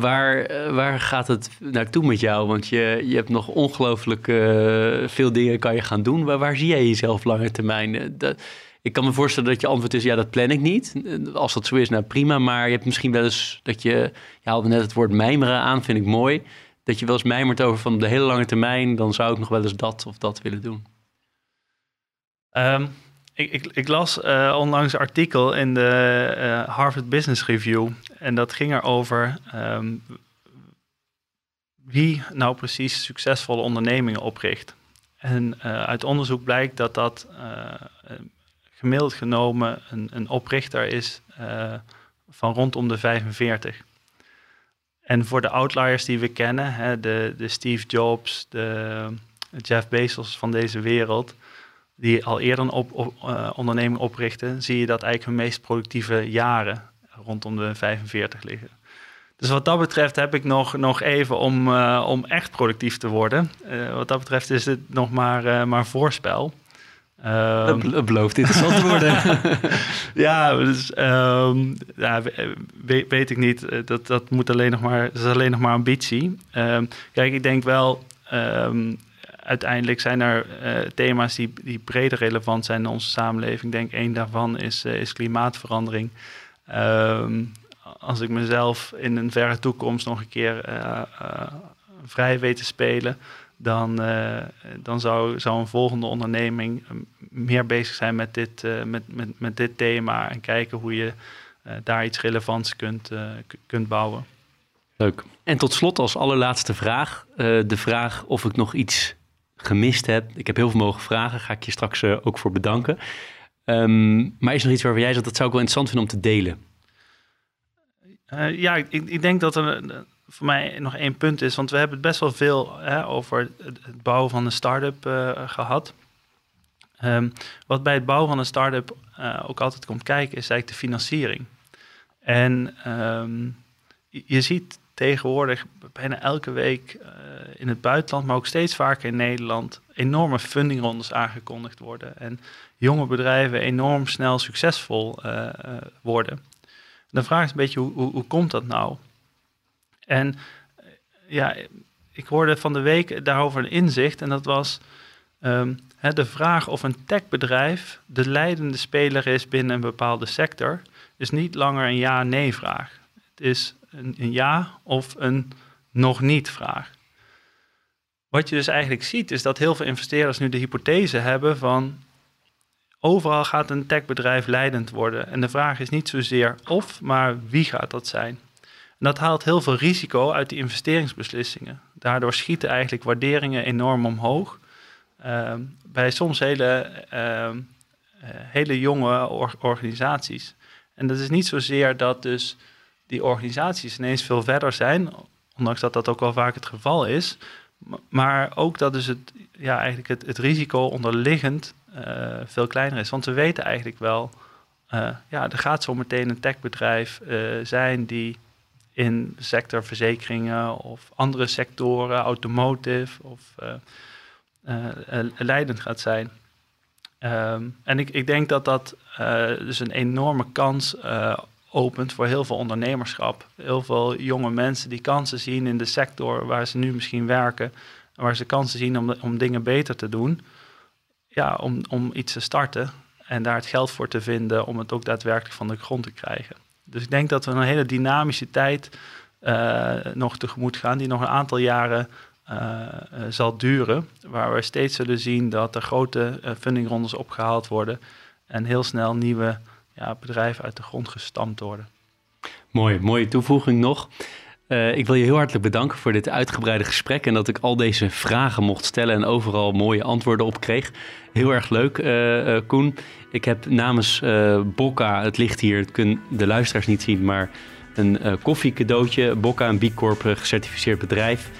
Waar, waar gaat het naartoe met jou? Want je, je hebt nog ongelooflijk uh, veel dingen kan je gaan doen. Waar, waar zie jij jezelf lange termijn? Dat, ik kan me voorstellen dat je antwoord is, ja, dat plan ik niet. Als dat zo is, nou prima. Maar je hebt misschien wel eens dat je, haalde net het woord mijmeren aan, vind ik mooi. Dat je wel eens mijmert over van de hele lange termijn, dan zou ik nog wel eens dat of dat willen doen. Um, ik, ik, ik, las uh, onlangs een artikel in de uh, Harvard Business Review. En dat ging erover um, wie nou precies succesvolle ondernemingen opricht. En uh, uit onderzoek blijkt dat dat gemiddeld genomen een, een oprichter is van rondom de 45. En voor de outliers die we kennen, hè, de, de Steve Jobs, de Jeff Bezos van deze wereld, die al eerder een op, op, uh, onderneming oprichten, zie je dat eigenlijk hun meest productieve jaren rondom de 45 liggen. Dus wat dat betreft heb ik nog, nog even om, uh, om echt productief te worden. Uh, wat dat betreft is het nog maar, maar voorspel. Um, het belooft interessant te worden. ja, dus, um, ja weet, weet, ik niet. Eh, dat, dat, moet alleen nog maar, dat is alleen nog maar ambitie. Um, kijk, ik denk wel, uiteindelijk zijn er uh, thema's die, die breder relevant zijn in onze samenleving. Ik denk één daarvan is, uh, is klimaatverandering. als ik mezelf in een verre toekomst nog een keer uh, vrij weet te spelen dan, uh, dan zou, zou een volgende onderneming eh, meer bezig zijn met dit, uh, met, met, met dit thema en kijken hoe je uh, daar iets relevants kunt, kunt bouwen. Leuk. En tot slot als allerlaatste vraag, de vraag of ik nog iets gemist heb. Ik heb heel veel mogen vragen, ga ik je straks ook voor bedanken. Um, maar is er iets waarvan jij zegt, dat zou ik wel interessant vinden om te delen? ja, ik, ik denk dat er voor mij nog één punt is, want we hebben het best wel veel hè, over het, bouwen van een start-up gehad. Um, wat bij het bouwen van een start-up ook altijd komt kijken, is eigenlijk de financiering. En um, je ziet tegenwoordig bijna elke week uh, in het buitenland, maar ook steeds vaker in Nederland, enorme fundingrondes aangekondigd worden. En jonge bedrijven enorm snel succesvol worden. de vraag is een beetje, hoe, hoe, hoe komt dat nou? En eh, ja, ik hoorde van de week daarover een inzicht en dat was hè, de vraag of een techbedrijf de leidende speler is binnen een bepaalde sector, is niet langer een ja-nee vraag. Het is een, een ja of een nog niet vraag. Wat je dus eigenlijk ziet, is dat heel veel investeerders nu de hypothese hebben van overal gaat een techbedrijf leidend worden. En de vraag is niet zozeer of, maar wie gaat dat zijn. En dat haalt heel veel risico uit die investeringsbeslissingen. Daardoor schieten eigenlijk waarderingen enorm omhoog. Ehm, bij soms hele, ehm, eh, hele jonge organisaties. En dat is niet zozeer dat dus die organisaties ineens veel verder zijn, ondanks dat dat ook wel vaak het geval is. Maar ook dat dus het, ja, eigenlijk het, het risico onderliggend uh, veel kleiner is. Want we weten eigenlijk wel, uh, ja, er gaat zo meteen een techbedrijf uh, zijn die in sector verzekeringen of andere sectoren, automotive of leidend gaat zijn. Um, en ik, ik denk dat dat dus een enorme kans opent voor heel veel ondernemerschap. Heel veel jonge mensen die kansen zien in de sector waar ze nu misschien werken. Waar ze kansen zien om, om dingen beter te doen. Ja, om, om iets te starten en daar het geld voor te vinden om het ook daadwerkelijk van de grond te krijgen. Dus ik denk dat we een hele dynamische tijd uh, nog tegemoet gaan, die nog een aantal jaren uh, zal duren. Waar we steeds zullen zien dat er grote fundingrondes opgehaald worden en heel snel nieuwe ja, bedrijven uit de grond gestampt worden. Mooi, mooie toevoeging nog. Uh, ik wil je heel hartelijk bedanken voor dit uitgebreide gesprek en dat ik al deze vragen mocht stellen en overal mooie antwoorden op kreeg. Heel erg leuk, uh, uh, Koen. Ik heb namens Bokka, het ligt hier, het kunnen de luisteraars niet zien, maar een koffiecadeautje. Bokka, een B Corp gecertificeerd bedrijf.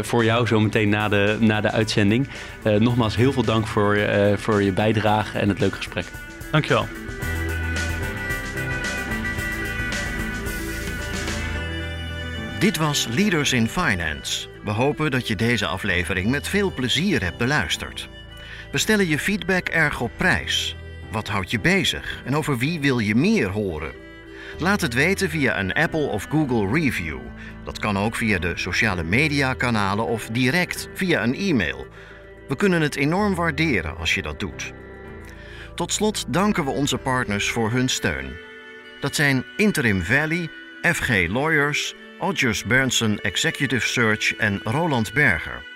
voor jou zometeen na de, na de uitzending. nogmaals heel veel dank voor, voor je bijdrage en het leuke gesprek. Dankjewel. Dit was Leaders in Finance. We hopen dat je deze aflevering met veel plezier hebt beluisterd. We stellen je feedback erg op prijs. Wat houdt je bezig en over wie wil je meer horen? Laat het weten via een Apple of Google review. Dat kan ook via de sociale media kanalen of direct via een e-mail. We kunnen het enorm waarderen als je dat doet. Tot slot danken we onze partners voor hun steun. Dat zijn Interim Valley, FG Lawyers, Odgers Berndsen Executive Search en Roland Berger.